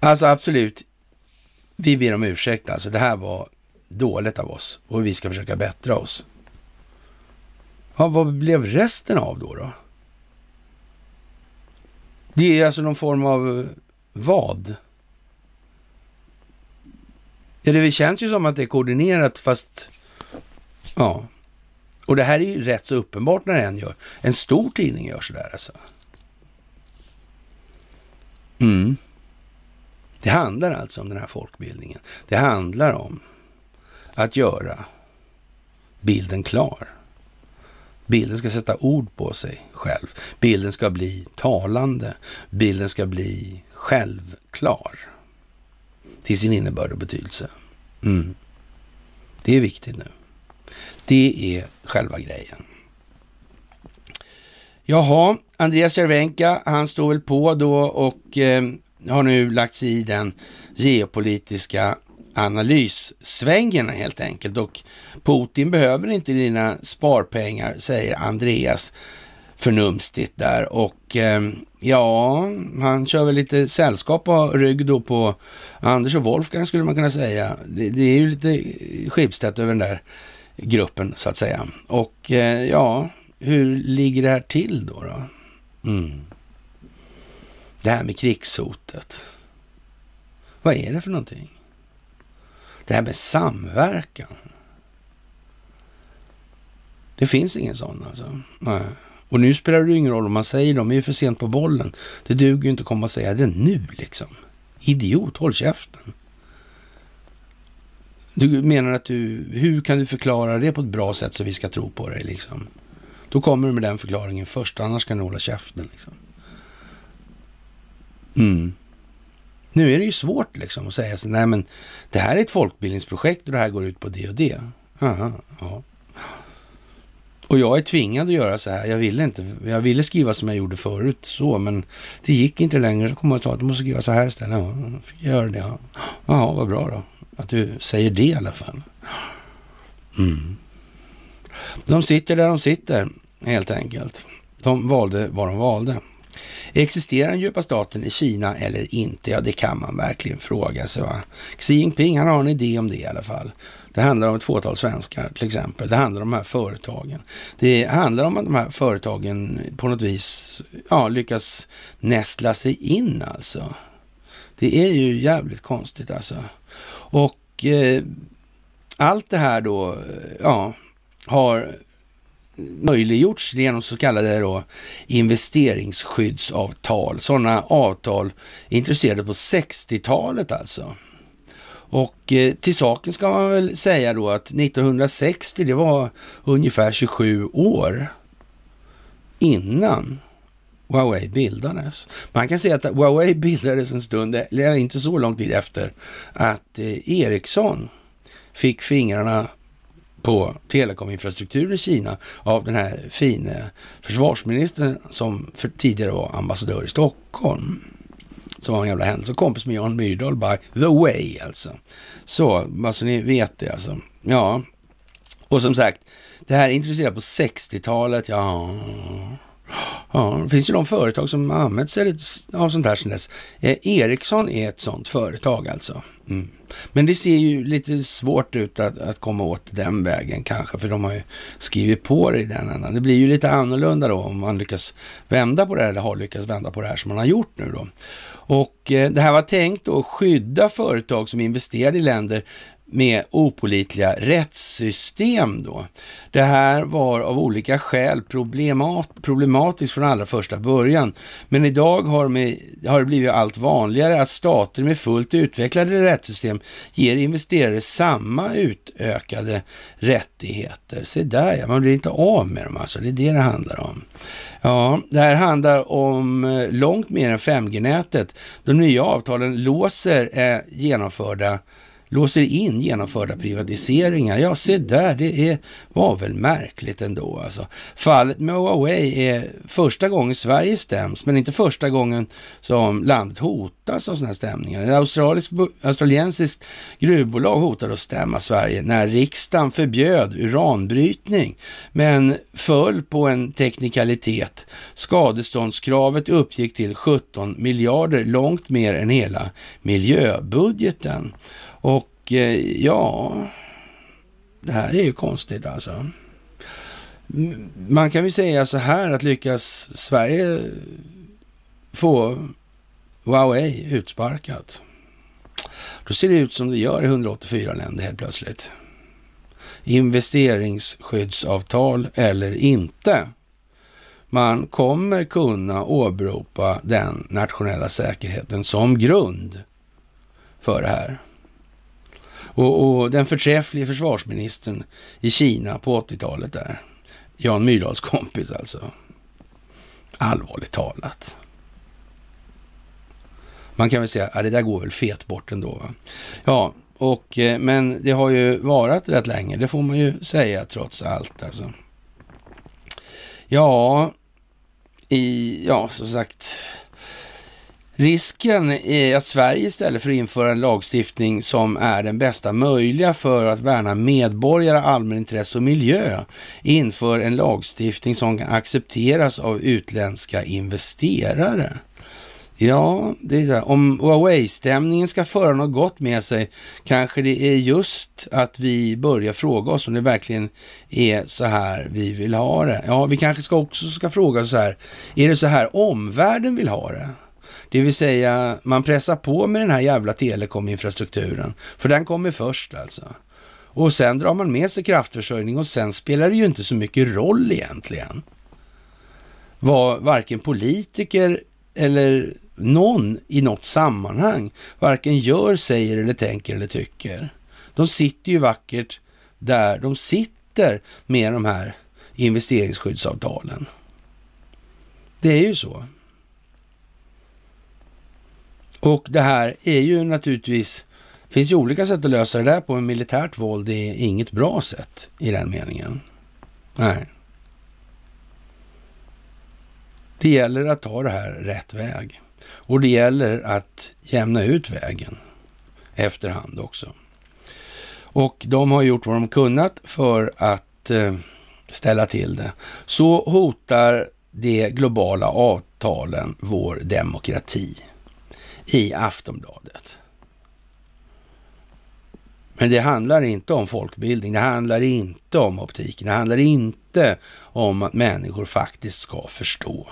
Alltså absolut, vi ber om ursäkt alltså. Det här var dåligt av oss och vi ska försöka bättra oss. Ja, vad blev resten av då? då? Det är alltså någon form av eh, vad? Så det känns ju som att det är koordinerat fast... Ja. Och det här är ju rätt så uppenbart när en gör. En stor tidning gör sådär alltså. Mm. Det handlar alltså om den här folkbildningen. Det handlar om att göra bilden klar. Bilden ska sätta ord på sig själv. Bilden ska bli talande. Bilden ska bli självklar till sin innebörd och betydelse. Mm. Det är viktigt nu. Det är själva grejen. Jaha, Andreas Cervenka, han står väl på då och eh, har nu lagt sig i den geopolitiska analyssvängen helt enkelt. Och Putin behöver inte dina sparpengar, säger Andreas förnumstigt där. Och eh, ja, han kör väl lite sällskap på rygg då på Anders och Wolfgang skulle man kunna säga. Det, det är ju lite Schibsted över den där gruppen så att säga. Och eh, ja, hur ligger det här till då? då? Mm. Det här med krigshotet. Vad är det för någonting? Det här med samverkan. Det finns ingen sån alltså. Nej. Och nu spelar det ingen roll om man säger de är ju för sent på bollen. Det duger ju inte att komma och säga det nu liksom. Idiot, håll käften. Du menar att du, hur kan du förklara det på ett bra sätt så vi ska tro på dig liksom? Då kommer du med den förklaringen först, annars kan du hålla käften liksom. Mm. Nu är det ju svårt liksom att säga så, nej men det här är ett folkbildningsprojekt och det här går ut på det och det. Aha, ja. Och jag är tvingad att göra så här. Jag ville inte. Jag ville skriva som jag gjorde förut, så, men det gick inte längre. Så kom jag och sa att du måste skriva så här istället. Ja, fick jag göra det. Ja. Jaha, vad bra då. Att du säger det i alla fall. Mm. De sitter där de sitter, helt enkelt. De valde vad de valde. Existerar den djupa staten i Kina eller inte? Ja, det kan man verkligen fråga sig. Va? Xi Jinping, han har en idé om det i alla fall. Det handlar om ett fåtal svenskar till exempel. Det handlar om de här företagen. Det handlar om att de här företagen på något vis ja, lyckas nästla sig in alltså. Det är ju jävligt konstigt alltså. Och eh, allt det här då, ja, har möjliggjorts genom så kallade då investeringsskyddsavtal. Sådana avtal introducerade på 60-talet alltså. Och eh, till saken ska man väl säga då att 1960, det var ungefär 27 år innan Huawei bildades. Man kan säga att Huawei bildades en stund, eller inte så lång tid efter, att eh, Ericsson fick fingrarna på telekominfrastrukturen i Kina av den här fine försvarsministern som för tidigare var ambassadör i Stockholm. Som var en jävla händelse. Kompis med Jan Myrdal by the way alltså. Så, bara så ni vet det alltså. Ja, och som sagt, det här introducerades på 60-talet. Ja, Ja, det finns ju de företag som använt sig av sånt här sedan dess. Eh, Ericsson är ett sånt företag alltså. Mm. Men det ser ju lite svårt ut att, att, komma åt den vägen kanske, för de har ju skrivit på det i den ändan. Det blir ju lite annorlunda då om man lyckas vända på det här, eller har lyckats vända på det här som man har gjort nu då. Och eh, det här var tänkt att skydda företag som investerade i länder med opolitliga rättssystem då. Det här var av olika skäl problemat, problematiskt från allra första början. Men idag har, med, har det blivit allt vanligare att stater med fullt utvecklade rättssystem ger investerare samma utökade rättigheter. Se där ja, man blir inte av med dem alltså. Det är det det handlar om. Ja, det här handlar om eh, långt mer än 5G-nätet. De nya avtalen låser eh, genomförda låser in genomförda privatiseringar. Ja, se där, det är, var väl märkligt ändå alltså. Fallet med Huawei är första gången Sverige stäms, men inte första gången som landet hotas av sådana här stämningar. Ett australisk, australiensiskt gruvbolag hotade att stämma Sverige när riksdagen förbjöd uranbrytning, men föll på en teknikalitet. Skadeståndskravet uppgick till 17 miljarder, långt mer än hela miljöbudgeten. Och eh, ja, det här är ju konstigt alltså. Man kan ju säga så här att lyckas Sverige få Huawei utsparkat, då ser det ut som det gör i 184 länder helt plötsligt. Investeringsskyddsavtal eller inte. Man kommer kunna åberopa den nationella säkerheten som grund för det här. Och, och den förträfflige försvarsministern i Kina på 80-talet där, Jan Myrdals kompis alltså. Allvarligt talat. Man kan väl säga att det där går väl fet bort ändå. Va? Ja, och, eh, men det har ju varit rätt länge, det får man ju säga trots allt. Alltså. Ja, i, ja, som sagt, Risken är att Sverige istället för att införa en lagstiftning som är den bästa möjliga för att värna medborgare, allmänintresse och miljö inför en lagstiftning som kan accepteras av utländska investerare. Ja, det är det. om Huawei-stämningen ska föra något gott med sig kanske det är just att vi börjar fråga oss om det verkligen är så här vi vill ha det. Ja, vi kanske ska också ska fråga oss så här, är det så här omvärlden vill ha det? Det vill säga, man pressar på med den här jävla telekominfrastrukturen, för den kommer först alltså. Och sen drar man med sig kraftförsörjning och sen spelar det ju inte så mycket roll egentligen. Vad varken politiker eller någon i något sammanhang varken gör, säger eller tänker eller tycker. De sitter ju vackert där de sitter med de här investeringsskyddsavtalen. Det är ju så. Och det här är ju naturligtvis, det finns ju olika sätt att lösa det där på, men militärt våld är inget bra sätt i den meningen. Nej. Det gäller att ta det här rätt väg. Och det gäller att jämna ut vägen efterhand också. Och de har gjort vad de kunnat för att eh, ställa till det. Så hotar de globala avtalen vår demokrati i Aftonbladet. Men det handlar inte om folkbildning, det handlar inte om optiken, det handlar inte om att människor faktiskt ska förstå.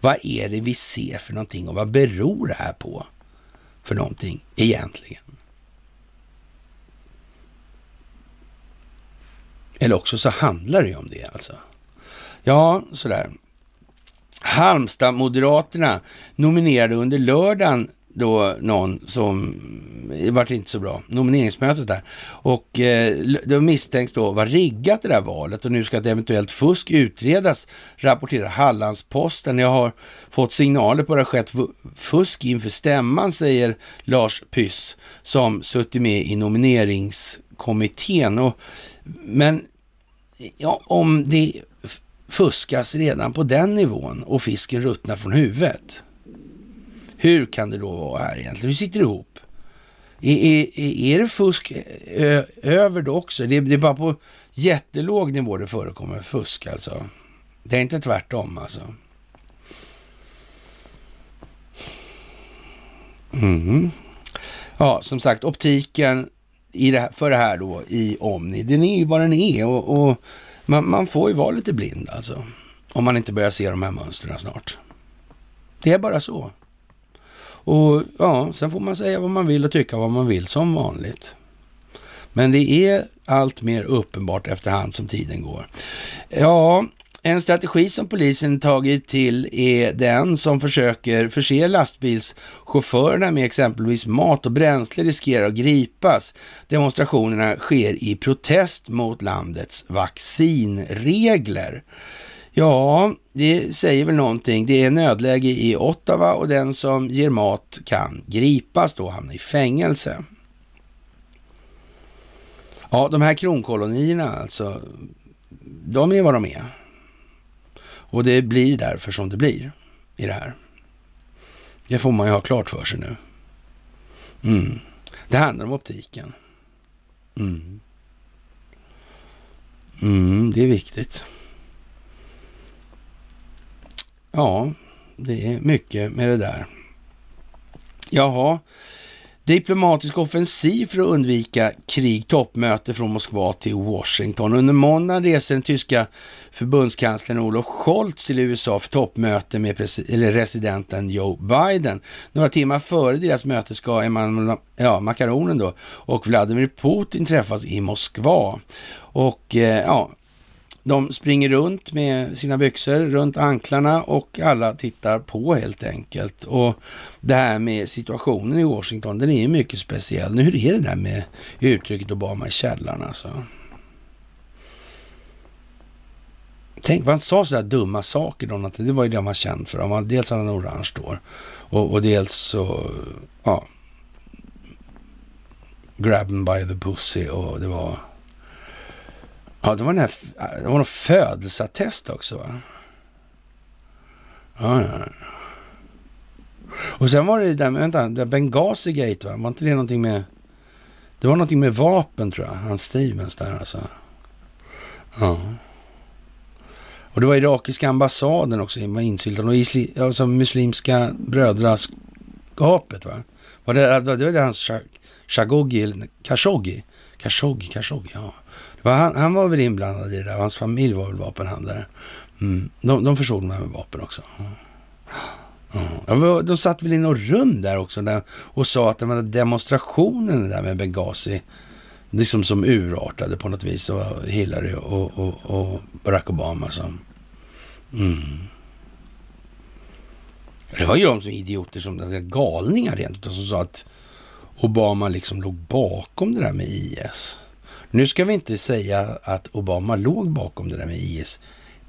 Vad är det vi ser för någonting och vad beror det här på för någonting egentligen? Eller också så handlar det ju om det alltså. Ja, sådär. Halmstad-moderaterna nominerade under lördagen då någon som, det vart inte så bra, nomineringsmötet där. Och eh, då misstänks då vara riggat det där valet och nu ska ett eventuellt fusk utredas, rapporterar Hallandsposten. Jag har fått signaler på att det har skett fusk inför stämman, säger Lars Pyss, som suttit med i nomineringskommittén. Och, men ja, om det fuskas redan på den nivån och fisken ruttnar från huvudet, hur kan det då vara här egentligen? Hur sitter det ihop? Är, är, är det fusk över det också? Det, det är bara på jättelåg nivå det förekommer fusk alltså. Det är inte tvärtom alltså. Mm. Ja, som sagt, optiken i det här, för det här då i Omni, den är ju vad den är och, och man, man, får ju vara lite blind alltså. Om man inte börjar se de här mönstren snart. Det är bara så. Och ja, sen får man säga vad man vill och tycka vad man vill som vanligt. Men det är allt mer uppenbart efterhand som tiden går. Ja, en strategi som polisen tagit till är den som försöker förse lastbilschaufförerna med exempelvis mat och bränsle riskerar att gripas. Demonstrationerna sker i protest mot landets vaccinregler. Ja, det säger väl någonting. Det är nödläge i Ottawa och den som ger mat kan gripas då, hamna i fängelse. Ja, de här kronkolonierna alltså, de är vad de är. Och det blir därför som det blir i det här. Det får man ju ha klart för sig nu. Mm. Det handlar om optiken. Mm. Mm, det är viktigt. Ja, det är mycket med det där. Jaha, diplomatisk offensiv för att undvika krig, toppmöte från Moskva till Washington. Under måndagen reser den tyska förbundskanslern Olof Scholz till USA för toppmöte med eller residenten Joe Biden. Några timmar före deras möte ska Emmanuel, ja, makaronen då, och Vladimir Putin träffas i Moskva. Och eh, ja, de springer runt med sina byxor runt anklarna och alla tittar på helt enkelt. Och det här med situationen i Washington, den är mycket speciell. Nu, hur är det där med uttrycket Obama i källaren alltså? Tänk vad han sa sådär dumma saker då. Det var ju det han var känd för. Han dels hade han orange då och, och dels så, ja, grab by the pussy och det var Ja, det var den här, det var någon födelseattest också va? Ja, ja. Och sen var det där vänta, det Benghazi Gate va? Var inte det någonting med, det var någonting med vapen tror jag, han Stevens där alltså. Ja. Och det var irakiska ambassaden också, var insyltad. Och isli, alltså muslimska brödraskapet va? Var det, det var det hans Khashoggi, Khashoggi, Khashoggi, Khashoggi, ja. Han, han, var väl inblandad i det där, hans familj var väl vapenhandlare. Mm. De, de försåg mig med vapen också. Mm. De satt väl i något rum där också där, och sa att den var demonstrationen där med Benghazi, liksom som urartade på något vis. Och Hillary och, och, och Barack Obama som... Mm. Det var ju de som idioter, som galningar rent som sa att Obama liksom låg bakom det där med IS. Nu ska vi inte säga att Obama låg bakom det där med IS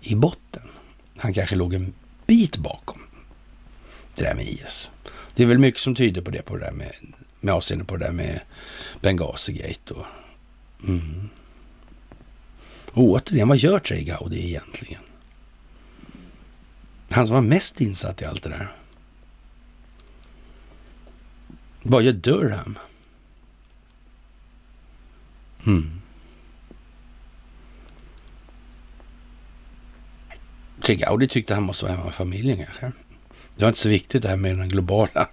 i botten. Han kanske låg en bit bakom det där med IS. Det är väl mycket som tyder på det, på det där med, med avseende på det där med Benghazi-gate. Och, mm. och återigen, vad gör Trey Gowdy egentligen? Han som var mest insatt i allt det där. Vad gör Durham? Mm. Trigaudi tyckte han måste vara hemma med familjen kanske. Det var inte så viktigt det här med den globala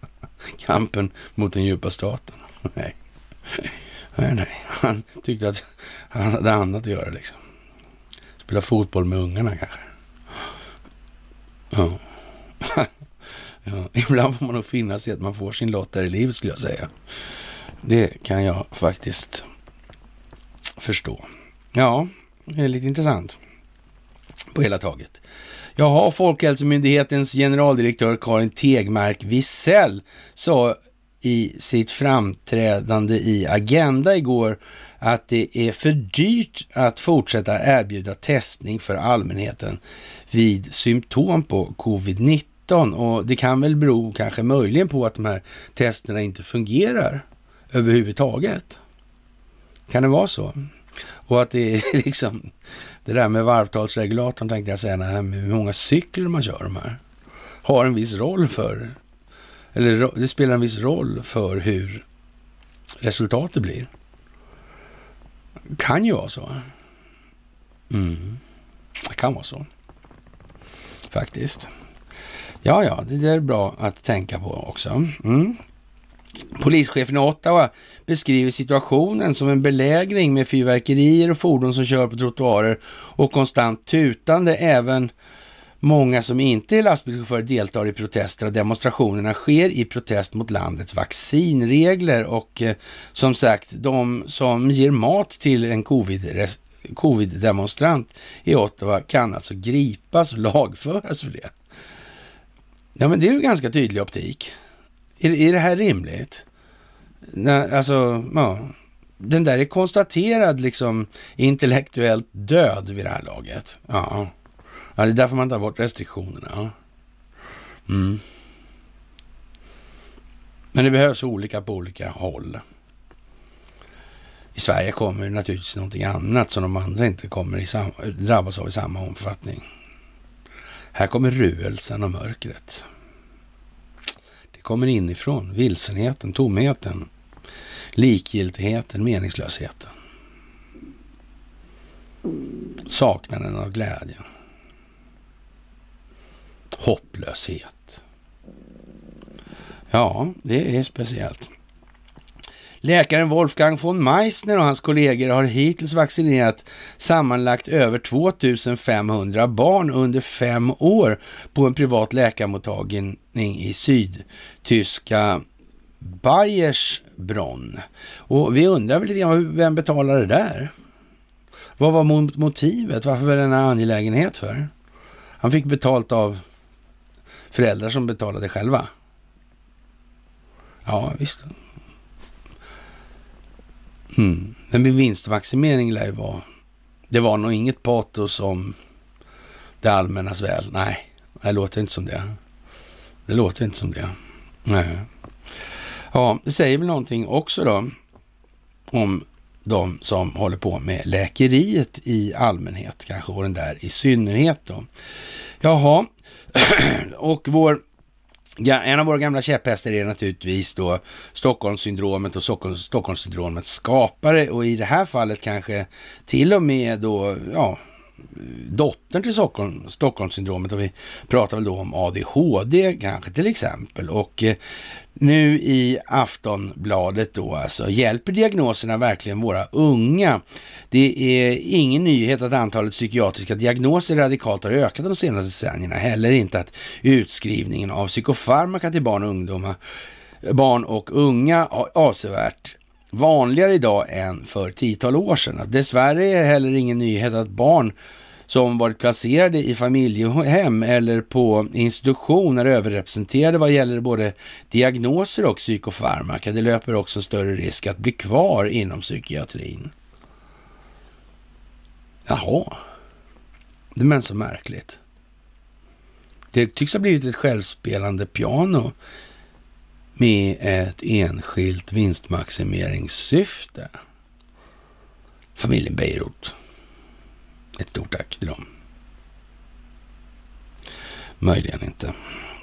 kampen mot den djupa staten. Nej. nej, nej. Han tyckte att han hade annat att göra liksom. Spela fotboll med ungarna kanske. Ja. ja. Ibland får man nog finna sig att man får sin lott där i livet skulle jag säga. Det kan jag faktiskt förstå. Ja, det är lite intressant på hela taget. Jaha, Folkhälsomyndighetens generaldirektör Karin Tegmark Wisell sa i sitt framträdande i Agenda igår att det är för dyrt att fortsätta erbjuda testning för allmänheten vid symptom på covid-19 och det kan väl bero kanske möjligen på att de här testerna inte fungerar överhuvudtaget. Kan det vara så? Och att det är liksom det där med varvtalsregulatorn tänkte jag säga, hur många cykler man kör de här. Har en viss roll för, eller det spelar en viss roll för hur resultatet blir. Kan ju vara så. Mm. Det kan vara så. Faktiskt. Ja, ja, det är bra att tänka på också. Mm. Polischefen i Ottawa beskriver situationen som en belägring med fyrverkerier och fordon som kör på trottoarer och konstant tutande. Även många som inte är lastbilschaufförer deltar i protester och demonstrationerna sker i protest mot landets vaccinregler och eh, som sagt, de som ger mat till en covid covid-demonstrant i Ottawa kan alltså gripas och lagföras för det. Ja, men det är ju ganska tydlig optik. Är, är det här rimligt? Nej, alltså, ja. Den där är konstaterad liksom intellektuellt död vid det här laget. Ja, ja det är därför man tar bort restriktionerna. Mm. Men det behövs olika på olika håll. I Sverige kommer naturligtvis någonting annat som de andra inte kommer i drabbas av i samma omfattning. Här kommer ruelsen och mörkret kommer inifrån. Vilsenheten, tomheten, likgiltigheten, meningslösheten. Saknaden av glädje. Hopplöshet. Ja, det är speciellt. Läkaren Wolfgang von Meissner och hans kollegor har hittills vaccinerat sammanlagt över 2500 barn under fem år på en privat läkarmottagning i sydtyska Bayersbronn. Och vi undrar väl lite grann, vem betalar det där? Vad var motivet? Varför var det en angelägenhet för? Han fick betalt av föräldrar som betalade själva. Ja, visst. Mm. Men vinstmaximering lär ju vara... Det var nog inget patos om det allmännas väl. Nej, det låter inte som det. Det låter inte som det. Nej. Ja, det säger väl någonting också då om de som håller på med läkeriet i allmänhet kanske och den där i synnerhet då. Jaha, och vår en av våra gamla käpphästar är naturligtvis då Stockholmssyndromet och Stockholmssyndromets skapare och i det här fallet kanske till och med då, ja, dottern till Stockholm, Stockholmssyndromet och vi pratar väl då om ADHD kanske till exempel. Och eh, nu i Aftonbladet då alltså, hjälper diagnoserna verkligen våra unga? Det är ingen nyhet att antalet psykiatriska diagnoser radikalt har ökat de senaste decennierna, heller inte att utskrivningen av psykofarmaka till barn och ungdomar barn och unga avsevärt vanligare idag än för tiotal år sedan. Dessvärre är det heller ingen nyhet att barn som varit placerade i familjehem eller på institution är överrepresenterade vad gäller både diagnoser och psykofarmaka. Det löper också större risk att bli kvar inom psykiatrin. Jaha, det men så märkligt. Det tycks ha blivit ett självspelande piano med ett enskilt vinstmaximeringssyfte. Familjen Beirut. Ett stort tack till dem. Möjligen inte.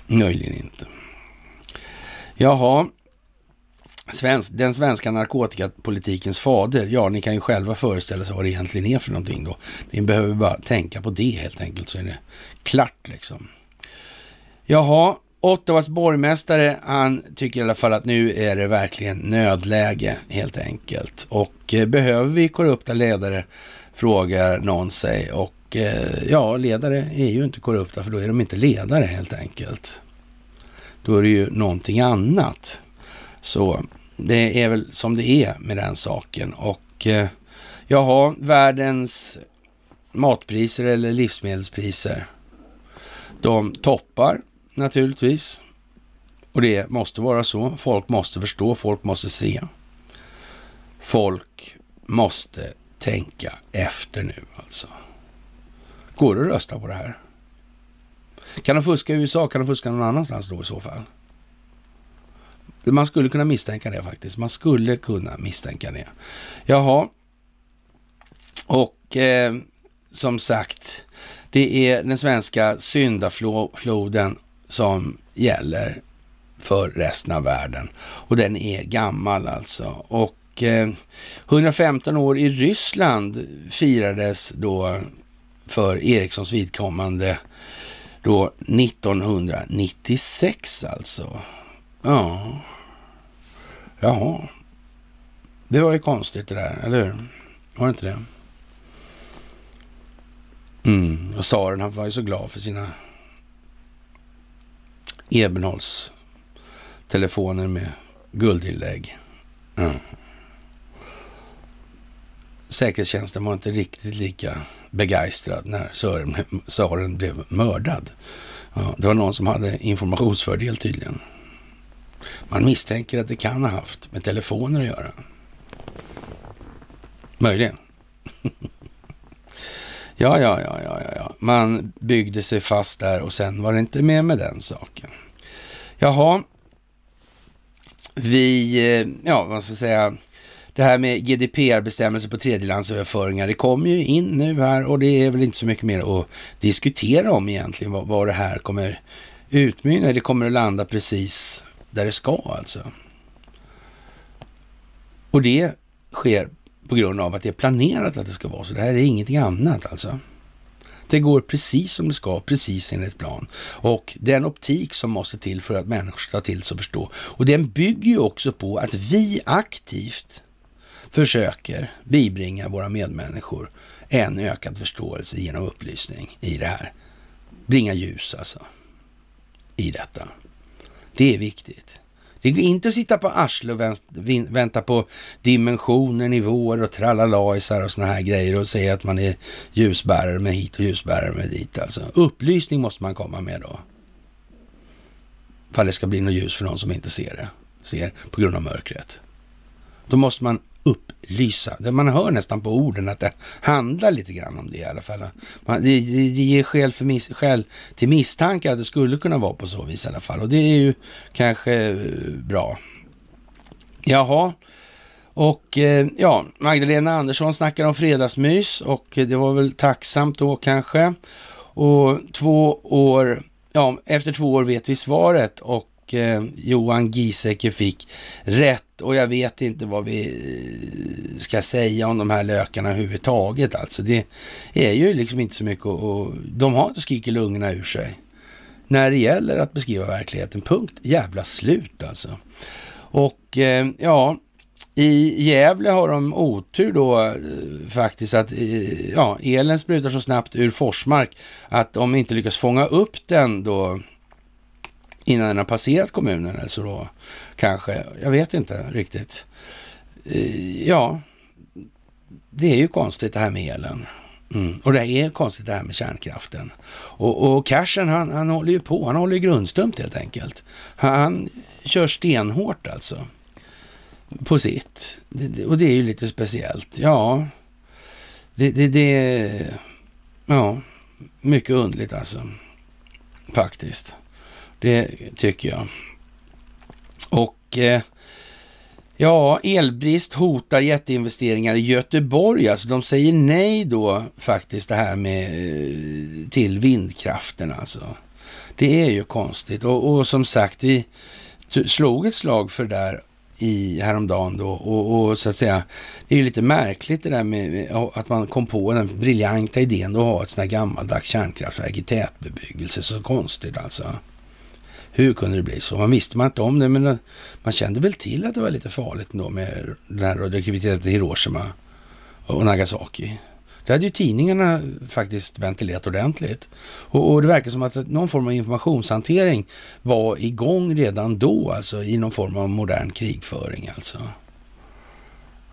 Möjligen inte. Jaha, Svensk, den svenska narkotikapolitikens fader, ja, ni kan ju själva föreställa sig vad det egentligen är för någonting då. Ni behöver bara tänka på det helt enkelt så är det klart liksom. Jaha, Ottawas borgmästare, han tycker i alla fall att nu är det verkligen nödläge helt enkelt. Och eh, behöver vi korrupta ledare, frågar någon sig. Och eh, ja, ledare är ju inte korrupta för då är de inte ledare helt enkelt. Då är det ju någonting annat. Så det är väl som det är med den saken. Och eh, jaha, världens matpriser eller livsmedelspriser. De toppar naturligtvis. Och det måste vara så. Folk måste förstå, folk måste se. Folk måste tänka efter nu alltså. Går det att rösta på det här? Kan de fuska i USA? Kan de fuska någon annanstans då i så fall? Man skulle kunna misstänka det faktiskt. Man skulle kunna misstänka det. Jaha. Och eh, som sagt, det är den svenska syndafloden som gäller för resten av världen. Och den är gammal alltså. Och eh, 115 år i Ryssland firades då för Ericssons vidkommande då 1996 alltså. Ja. Jaha. Det var ju konstigt det där, eller hur? Var det inte det? Mm. Och tsaren han var ju så glad för sina Ebenholts telefoner med guldinlägg. Mm. Säkerhetstjänsten var inte riktigt lika begeistrad när tsaren blev mördad. Ja, det var någon som hade informationsfördel tydligen. Man misstänker att det kan ha haft med telefoner att göra. Möjligen. ja, ja, ja, ja, ja. Man byggde sig fast där och sen var det inte mer med den saken. Jaha. Vi, eh, ja, vad ska jag säga, det här med GDPR-bestämmelser på tredjelandsöverföringar, det kommer ju in nu här och det är väl inte så mycket mer att diskutera om egentligen vad, vad det här kommer utmynna Det kommer att landa precis där det ska alltså. Och det sker på grund av att det är planerat att det ska vara så. Det här är ingenting annat alltså. Det går precis som det ska, precis enligt plan. Och den optik som måste till för att människor ska ta till sig och förstå. Och den bygger ju också på att vi aktivt försöker bibringa våra medmänniskor en ökad förståelse genom upplysning i det här. Bringa ljus alltså i detta. Det är viktigt. Det går inte att sitta på arsle och vänta på dimensioner, nivåer och tralalajsar och såna här grejer och säga att man är ljusbärare med hit och ljusbärare med dit. Alltså. Upplysning måste man komma med då. Ifall det ska bli något ljus för någon som inte ser det, ser på grund av mörkret. Då måste man upplysa. Man hör nästan på orden att det handlar lite grann om det i alla fall. det, det, ger skäl, för mis, skäl till misstankar att det skulle kunna vara på så vis i alla fall. Och det är ju kanske eh, bra. Jaha. Och eh, ja, Magdalena Andersson snackar om fredagsmys och det var väl tacksamt då kanske. Och två år, ja, efter två år vet vi svaret och eh, Johan Giesecke fick rätt och jag vet inte vad vi ska säga om de här lökarna överhuvudtaget. Alltså det är ju liksom inte så mycket och de har inte skrikit lungorna ur sig när det gäller att beskriva verkligheten. Punkt jävla slut alltså. Och eh, ja, i Gävle har de otur då eh, faktiskt att eh, ja, elen sprutar så snabbt ur Forsmark att de inte lyckas fånga upp den då innan den har passerat kommunen. Alltså då kanske, jag vet inte riktigt. Eh, ja, det är ju konstigt det här med elen. Mm. Och det är konstigt det här med kärnkraften. Och, och Cashen han, han håller ju på, han håller ju grundstumt helt enkelt. Han, han kör stenhårt alltså. På sitt. Det, och det är ju lite speciellt. Ja, det, det, det ja, mycket undligt alltså. Faktiskt. Det tycker jag. Eh, ja, elbrist hotar jätteinvesteringar i Göteborg. Alltså de säger nej då faktiskt det här med eh, till vindkraften alltså. Det är ju konstigt och, och som sagt, vi slog ett slag för det där i häromdagen då och, och, så att säga, det är ju lite märkligt det där med att man kom på den briljanta idén att ha ett sånt här gammaldags kärnkraftverk i tätbebyggelse. Så konstigt alltså. Hur kunde det bli så? Man visste man inte om det, men man kände väl till att det var lite farligt då med den här radioaktiviteten i Hiroshima och Nagasaki. Det hade ju tidningarna faktiskt ventilerat ordentligt. Och, och, det verkar som att någon form av informationshantering var igång redan då, alltså i någon form av modern krigföring alltså.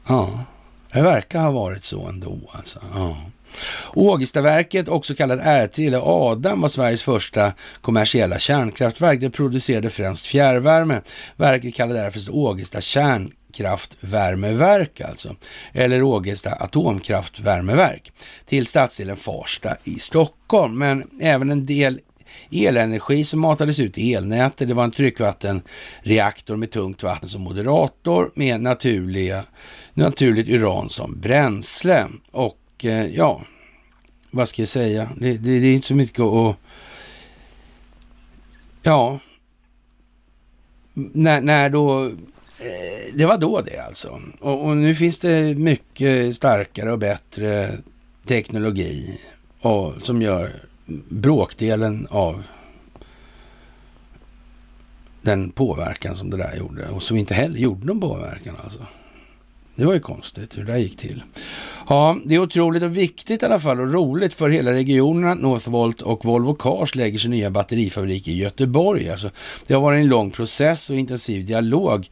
Ja, det verkar ha varit så ändå alltså. Ja. Ågestaverket, också kallat R3 eller Adam, var Sveriges första kommersiella kärnkraftverk. Det producerade främst fjärrvärme. Verket kallades därför Ågesta kärnkraftvärmeverk alltså, eller Ågesta atomkraftvärmeverk, till stadsdelen Farsta i Stockholm. Men även en del elenergi som matades ut i elnätet. Det var en tryckvattenreaktor med tungt vatten som moderator med naturliga, naturligt uran som bränsle. Och Eh, ja, vad ska jag säga? Det, det, det är inte så mycket att... Ja, när, när då... Eh, det var då det alltså. Och, och, nu finns det mycket starkare och bättre teknologi och, som gör bråkdelen av den påverkan som det där gjorde och som inte heller gjorde någon påverkan alltså. Det var ju konstigt hur det där gick till. Ja, det är otroligt och viktigt i alla fall och roligt för hela regionen att Northvolt och Volvo Cars lägger sin nya batterifabrik i Göteborg. Alltså, det har varit en lång process och intensiv dialog,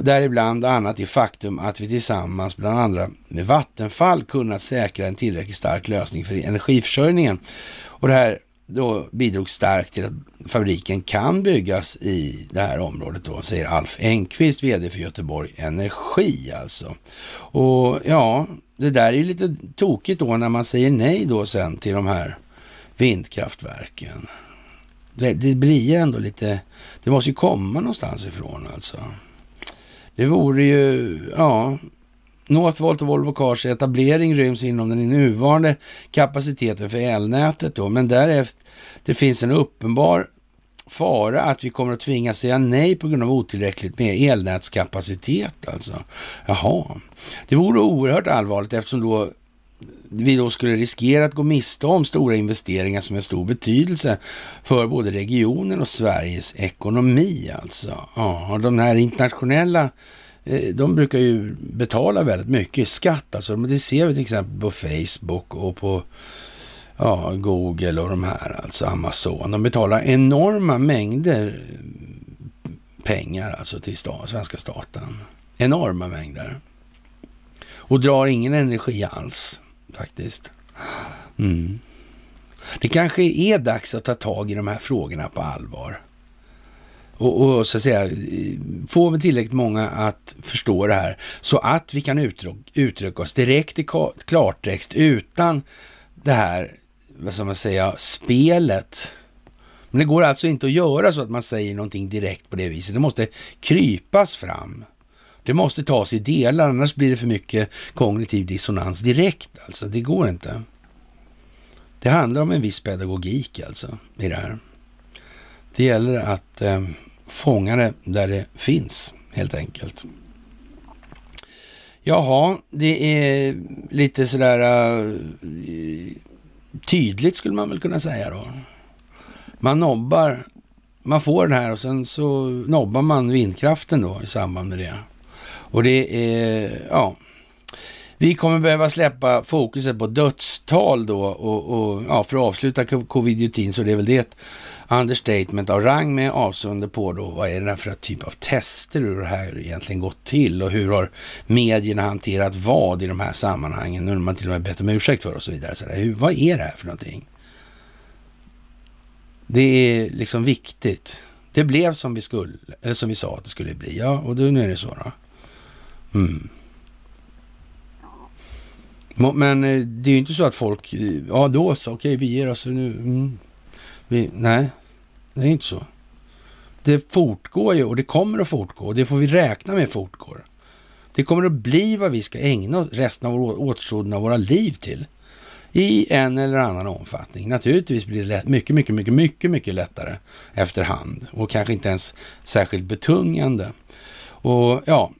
däribland annat i faktum att vi tillsammans, bland andra med Vattenfall, kunnat säkra en tillräckligt stark lösning för energiförsörjningen. Och det här då bidrog starkt till att fabriken kan byggas i det här området då, säger Alf Engqvist, vd för Göteborg Energi alltså. Och ja, det där är ju lite tokigt då när man säger nej då sen till de här vindkraftverken. Det, det blir ju ändå lite, det måste ju komma någonstans ifrån alltså. Det vore ju, ja, Northvolt och Volvo Cars etablering ryms inom den nuvarande kapaciteten för elnätet då, men därefter det finns en uppenbar fara att vi kommer att tvingas säga nej på grund av otillräckligt med elnätskapacitet alltså. Jaha, det vore oerhört allvarligt eftersom då vi då skulle riskera att gå miste om stora investeringar som är stor betydelse för både regionen och Sveriges ekonomi alltså. Ja, de här internationella Eh, Eh, de brukar ju betala väldigt mycket i skatt. Alltså, det ser vi till exempel på Facebook och på ja, Google och de här, alltså Amazon. De betalar enorma mängder pengar alltså till sta svenska staten. Enorma mängder. Och drar ingen energi alls faktiskt. Mm. Det kanske är dags att ta tag i de här frågorna på allvar och, och, så att säga få tillräckligt många att förstå det här så att vi kan uttrycka oss direkt i klartext utan det här, vad ska man säga, spelet. Men det går alltså inte att göra så att man säger någonting direkt på det viset. Det måste krypas fram. Det måste tas i delar, annars blir det för mycket kognitiv dissonans direkt. Alltså, det går inte. Det handlar om en viss pedagogik alltså i det här. Det gäller att eh, fånga det där det finns helt enkelt. Jaha, det är lite sådär uh, tydligt skulle man väl kunna säga då. Man nobbar, man får den här och sen så nobbar man vindkraften då i samband med det. Och det är, ja, vi kommer behöva släppa fokuset på dödstal då och, och ja, för att avsluta covid-19 så det är väl det understatement av rang med avseende på då vad är det för typ av tester hur det här egentligen gått till och hur har medierna hanterat vad i de här sammanhangen nu har man till och med bett om ursäkt för och så vidare. Så där, hur, vad är det här för någonting? Det är liksom viktigt. Det blev som vi skulle, eller som vi sa att det skulle bli. Ja, och då, nu är det så då. Mm. Men eh, det är ju inte så att folk, eh, ja då så, okej vi ger oss nu. Mm. Vi, nej, det är inte så. Det fortgår ju och det kommer att fortgå och det får vi räkna med fortgår. Det kommer att bli vad vi ska ägna resten av återstoden av våra liv till. I en eller annan omfattning. Naturligtvis blir det mycket, mycket, mycket, mycket, mycket lättare efterhand och kanske inte ens särskilt betungande. Och ja,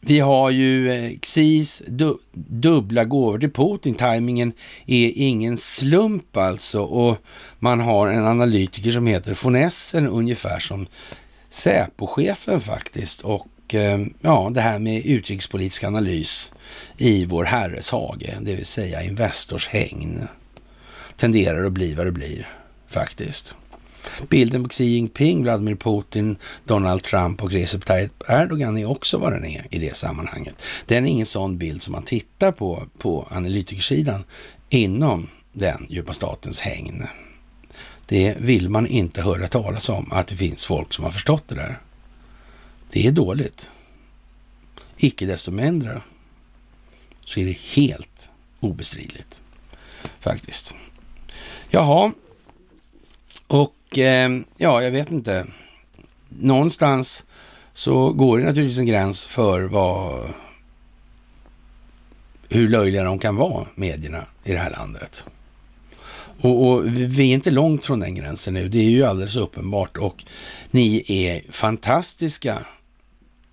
vi har ju eh, Xis du, dubbla gåvor till Putin. Timingen är ingen slump alltså och man har en analytiker som heter von Essen ungefär som Säpochefen faktiskt och eh, ja, det här med utrikespolitisk analys i vår herres hage, det vill säga Investors hägn, tenderar att bli vad det blir faktiskt. Bilden på Xi Jinping, Vladimir Putin, Donald Trump och Recep Tayyip Erdogan är också vad den är i det sammanhanget. Den är ingen sån bild som man tittar på på analytikersidan inom den djupa statens hägn. Det vill man inte höra talas om, att det finns folk som har förstått det där. Det är dåligt. Icke desto mindre så är det helt obestridligt faktiskt. Jaha, och eh, ja, jag vet inte. Någonstans så går det naturligtvis en gräns för vad, hur löjliga de kan vara, medierna i det här landet. Och, och, vi är inte långt från den gränsen nu, det är ju alldeles uppenbart. Och ni är fantastiska,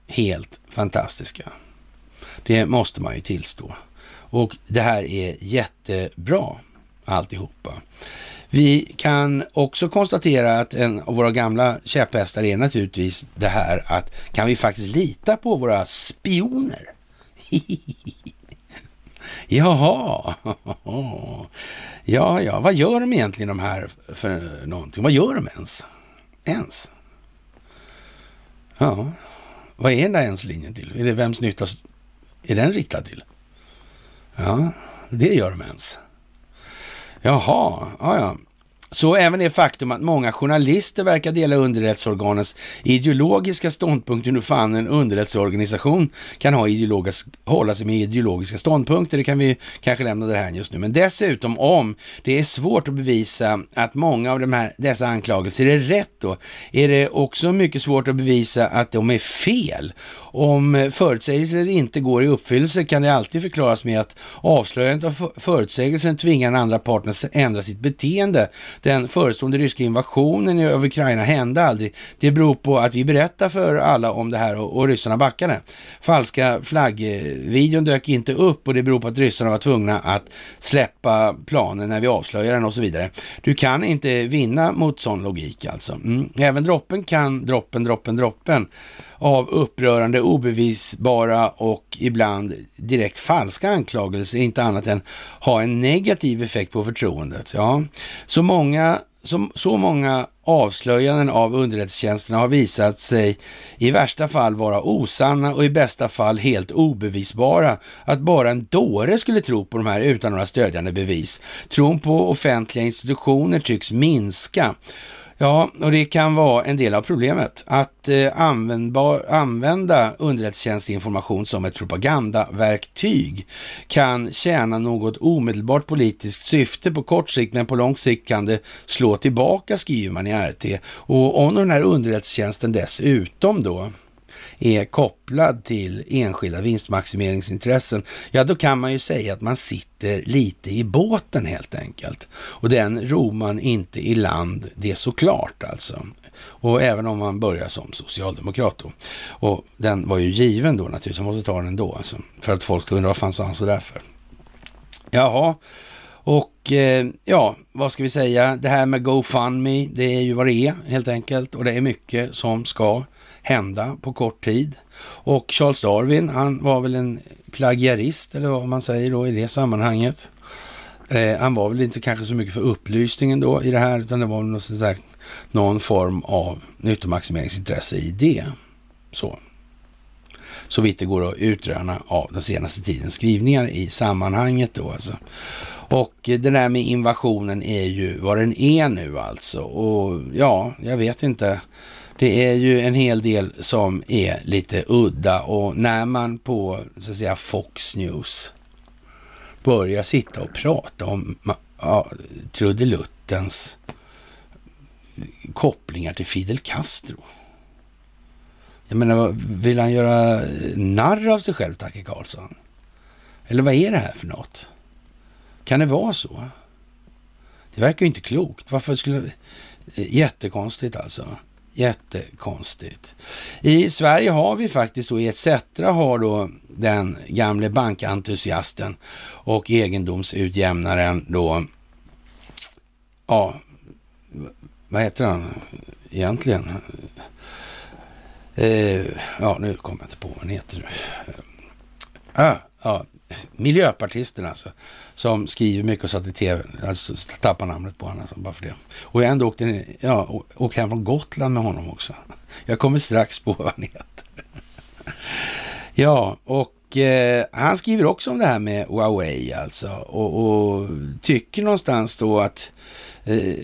helt fantastiska. Det måste man ju tillstå. Och det här är jättebra alltihopa. Vi kan också konstatera att en av våra gamla käpphästar är naturligtvis det här att kan vi faktiskt lita på våra spioner? Jaha, ja, ja, vad gör de egentligen de här för någonting? Vad gör de ens? Ens? Ja, vad är den där ens-linjen till? Är det vems nytta är den riktad till? Ja, det gör de ens. Jaha, ja, ja. Så även det faktum att många journalister verkar dela underrättsorganens ideologiska ståndpunkter, nu fan en underrättelseorganisation kan ha ideologisk, hålla sig med ideologiska ståndpunkter, det kan vi kanske lämna det här just nu. Men dessutom om det är svårt att bevisa att många av de här, dessa anklagelser är rätt då, är det också mycket svårt att bevisa att de är fel. Om förutsägelser inte går i uppfyllelse kan det alltid förklaras med att avslöjandet av förutsägelsen tvingar den andra parten att ändra sitt beteende den förestående ryska invasionen av Ukraina hände aldrig. Det beror på att vi berättar för alla om det här och, och ryssarna backade. Falska flaggvideon dök inte upp och det beror på att ryssarna var tvungna att släppa planen när vi avslöjar den och så vidare. Du kan inte vinna mot sån logik alltså. Mm. Även droppen kan, droppen, droppen, droppen av upprörande, obevisbara och ibland direkt falska anklagelser, inte annat än ha en negativ effekt på förtroendet. Ja, så många som, så många avslöjanden av underrättelsetjänsterna har visat sig i värsta fall vara osanna och i bästa fall helt obevisbara. Att bara en dåre skulle tro på de här utan några stödjande bevis. Tron på offentliga institutioner tycks minska Ja, och det kan vara en del av problemet. Att eh, använda underrättelsetjänstinformation som ett propagandaverktyg kan tjäna något omedelbart politiskt syfte på kort sikt, men på lång sikt kan det slå tillbaka, skriver man i RT. Och om den här underrättelsetjänsten dessutom då är kopplad till enskilda vinstmaximeringsintressen, ja då kan man ju säga att man sitter lite i båten helt enkelt. Och den ror man inte i land, det är såklart alltså. Och även om man börjar som socialdemokrat då. Och den var ju given då naturligtvis, man måste ta den ändå alltså. För att folk ska undra vad fan sa han sådär för? Jaha, och eh, ja, vad ska vi säga? Det här med GoFundMe, det är ju vad det är helt enkelt. Och det är mycket som ska hända på kort tid. Och Charles Darwin, han var väl en plagiarist eller vad man säger då i det sammanhanget. Eh, han var väl inte kanske så mycket för upplysningen då i det här, utan det var något, sagt, någon form av nyttomaximeringsintresse i det. Så. Så vitt det går att utröna av den senaste tidens skrivningar i sammanhanget då alltså. Och eh, det där med invasionen är ju vad den är nu alltså. Och ja, jag vet inte. Det är ju en hel del som är lite udda och när man på så att säga Fox News börjar sitta och prata om ja, trudeluttens kopplingar till Fidel Castro. Jag menar, vill han göra narr av sig själv, Tacke Karlsson? Eller vad är det här för något? Kan det vara så? Det verkar ju inte klokt. Varför skulle... Eh, jättekonstigt alltså. Jättekonstigt. I Sverige har vi faktiskt då, i ETC har då den gamle bankentusiasten och egendomsutjämnaren då, ja, vad heter han egentligen? Eh, ja, nu kommer jag inte på vad han heter. Eh, ah, ja, miljöpartisten alltså, som skriver mycket och satt i tv, alltså tappar namnet på honom alltså, bara för det. Och jag ändå åkte, ja, åkte hem från Gotland med honom också. Jag kommer strax på vad han heter. Ja, och eh, han skriver också om det här med Huawei alltså och, och tycker någonstans då att eh,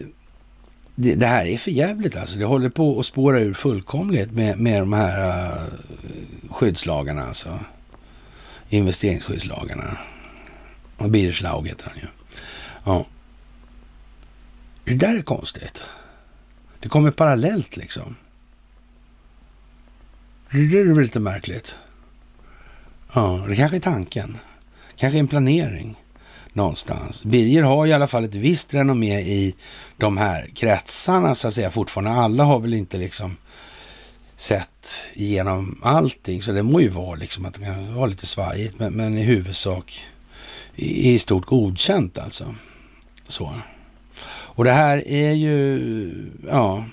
det, det, här är för jävligt alltså. Det håller på att spåra ur fullkomligt med, med de här uh, skyddslagarna alltså investeringsskyddslagarna. Och Birger Schlaug heter han ju. Ja. Det där är konstigt. Det kommer parallellt liksom. Det är väl lite märkligt. Ja, det kanske är tanken. Kanske en planering någonstans. Birger har i alla fall ett visst renommé i de här kretsarna så att säga fortfarande. Alla har väl inte liksom sett igenom allting. Så det må ju vara liksom att det kan vara lite svajigt, men, men i huvudsak i, i stort godkänt alltså. Så. Och det här är ju, ja,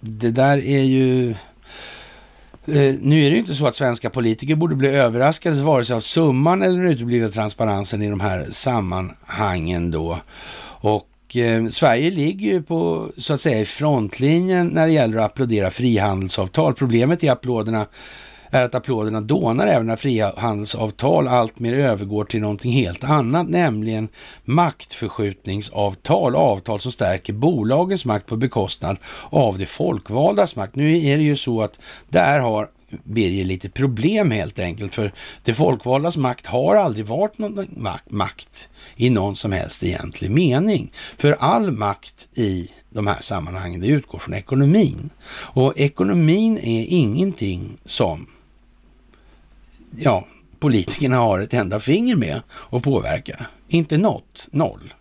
det där är ju... Eh, nu är det ju inte så att svenska politiker borde bli överraskade vare sig av summan eller den uteblivna transparensen i de här sammanhangen då. Och eh, Sverige ligger ju på, så att säga, i frontlinjen när det gäller att applådera frihandelsavtal. Problemet i applåderna är att applåderna dånar även när frihandelsavtal alltmer övergår till någonting helt annat, nämligen maktförskjutningsavtal, avtal som stärker bolagens makt på bekostnad av det folkvaldas makt. Nu är det ju så att där har Birger lite problem helt enkelt. För det folkvaldas makt har aldrig varit någon makt i någon som helst egentlig mening. För all makt i de här sammanhangen, det utgår från ekonomin. Och ekonomin är ingenting som ja, politikerna har ett enda finger med att påverka. Inte något, noll.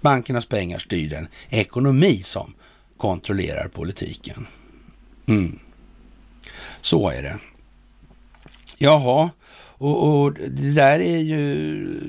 Bankernas pengar styr en ekonomi som kontrollerar politiken. Mm. Så är det. Jaha, och, och, det där är ju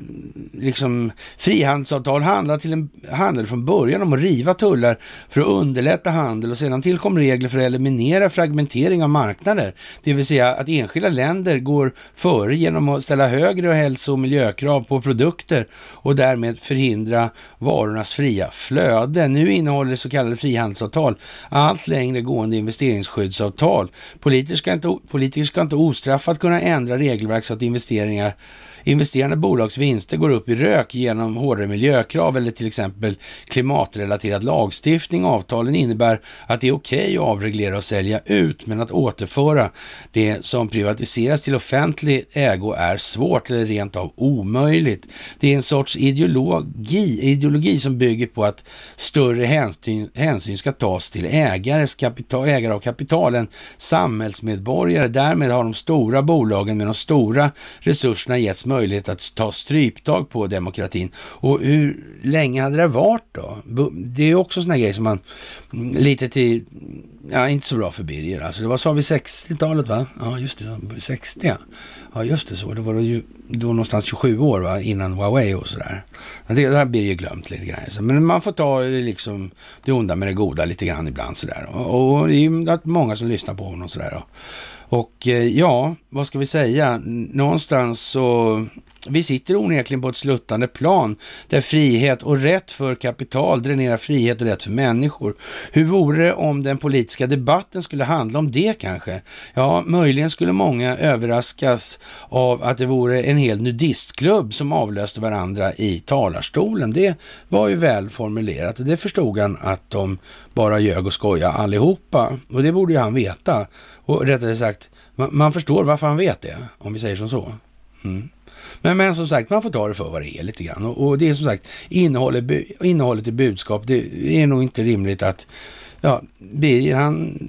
liksom frihandelsavtal handlar till en, handel från början om att riva tullar för att underlätta handel och sedan tillkom regler för att eliminera fragmentering av marknader. Det vill säga att enskilda länder går före genom att ställa högre hälso och miljökrav på produkter och därmed förhindra varornas fria flöde. Nu innehåller så kallade frihandelsavtal allt längre gående investeringsskyddsavtal. Politiker ska inte, politiker ska inte ostraffat kunna ändra regelverk så att investeringar. Investerande bolags vinster går upp i rök genom hårdare miljökrav eller till exempel klimatrelaterad lagstiftning. Avtalen innebär att det är okej okay att avreglera och sälja ut, men att återföra det som privatiseras till offentlig ägo är svårt eller rent av omöjligt. Det är en sorts ideologi, ideologi som bygger på att större hänsyn, hänsyn ska tas till ägares kapital, ägare av kapital än samhällsmedborgare. Därmed har de stora bolagen med de stora resurserna getts möjlighet att ta stryptag på demokratin. Och hur länge hade det varit då? Det är också sådana grejer som man mm, lite till, ja inte så bra för Birger alltså. Det var, sa vi 60-talet va? Ja just det, 60 ja. Ja just det så, det var ju då någonstans 27 år va, innan Huawei och sådär. Det, det har Birger glömt lite grann. Men man får ta eh, liksom det onda med det goda lite grann ibland sådär. Och, och det är ju många som lyssnar på honom sådär. Och, och eh, ja, vad ska vi säga? Någonstans så vi sitter onekligen på ett sluttande plan där frihet och rätt för kapital dränerar frihet och rätt för människor. Hur vore det om den politiska debatten skulle handla om det kanske? Ja, möjligen skulle många överraskas av att det vore en hel nudistklubb som avlöste varandra i talarstolen. Det var ju väl formulerat och det förstod han att de bara ljög och skojade allihopa. Och det borde ju han veta. Och rättare sagt, man förstår varför han vet det, om vi säger som så. Mm. Men, men som sagt, man får ta det för vad det är lite grann. Och, och det är som sagt, innehållet, innehållet i budskap, det är nog inte rimligt att ja, Birger han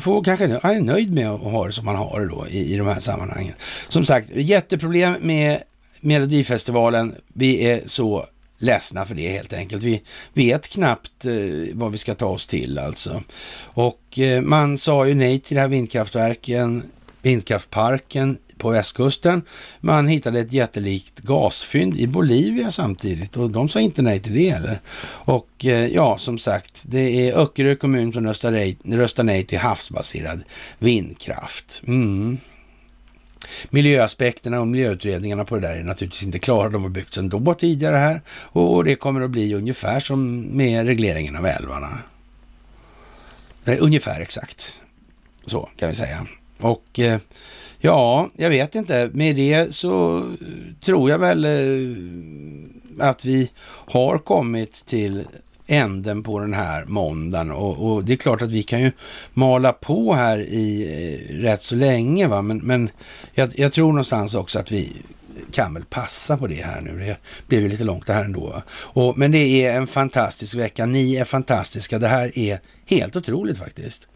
får kanske, han är nöjd med att ha det som han har det då i, i de här sammanhangen. Som sagt, jätteproblem med Melodifestivalen. Vi är så ledsna för det helt enkelt. Vi vet knappt eh, vad vi ska ta oss till alltså. Och eh, man sa ju nej till det här vindkraftverken, vindkraftparken på västkusten. Man hittade ett jättelikt gasfynd i Bolivia samtidigt och de sa inte nej till det heller. Och eh, ja, som sagt, det är Öckerö kommun som röstar nej, röstar nej till havsbaserad vindkraft. Mm. Miljöaspekterna och miljöutredningarna på det där är naturligtvis inte klara. De har byggts ändå tidigare här och det kommer att bli ungefär som med regleringen av älvarna. Ungefär exakt så kan vi säga. Och eh, ja, jag vet inte. Med det så tror jag väl eh, att vi har kommit till änden på den här måndagen. Och, och, det är klart att vi kan ju mala på här i eh, rätt så länge. Va? Men, men jag, jag, tror någonstans också att vi kan väl passa på det här nu. Det blev ju lite långt det här ändå. Och, men det är en fantastisk vecka. Ni är fantastiska. Det här är helt otroligt faktiskt.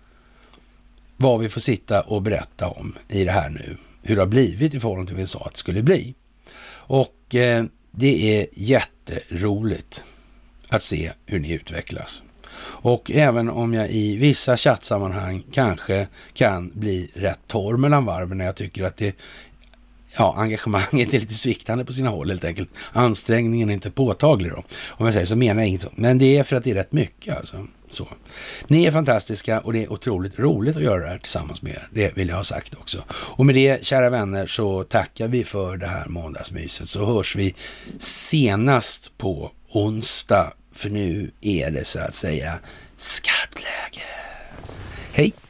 Vad vi får sitta och berätta om i det här nu. Hur det har blivit i förhållande till vad vi sa att det skulle bli. Och eh, det är jätteroligt att se hur ni utvecklas. Och även om jag i vissa chattsammanhang kanske kan bli rätt torr mellan varven när jag tycker att det ja, engagemanget är lite sviktande på sina håll helt enkelt. Ansträngningen är inte påtaglig då. Om jag säger så menar jag inget. Men det är för att det är rätt mycket alltså. Så. Ni är fantastiska och det är otroligt roligt att göra det här tillsammans med er. Det vill jag ha sagt också. Och med det, kära vänner, så tackar vi för det här måndagsmyset. Så hörs vi senast på onsdag för nu är det så att säga skarpt läge. Hej!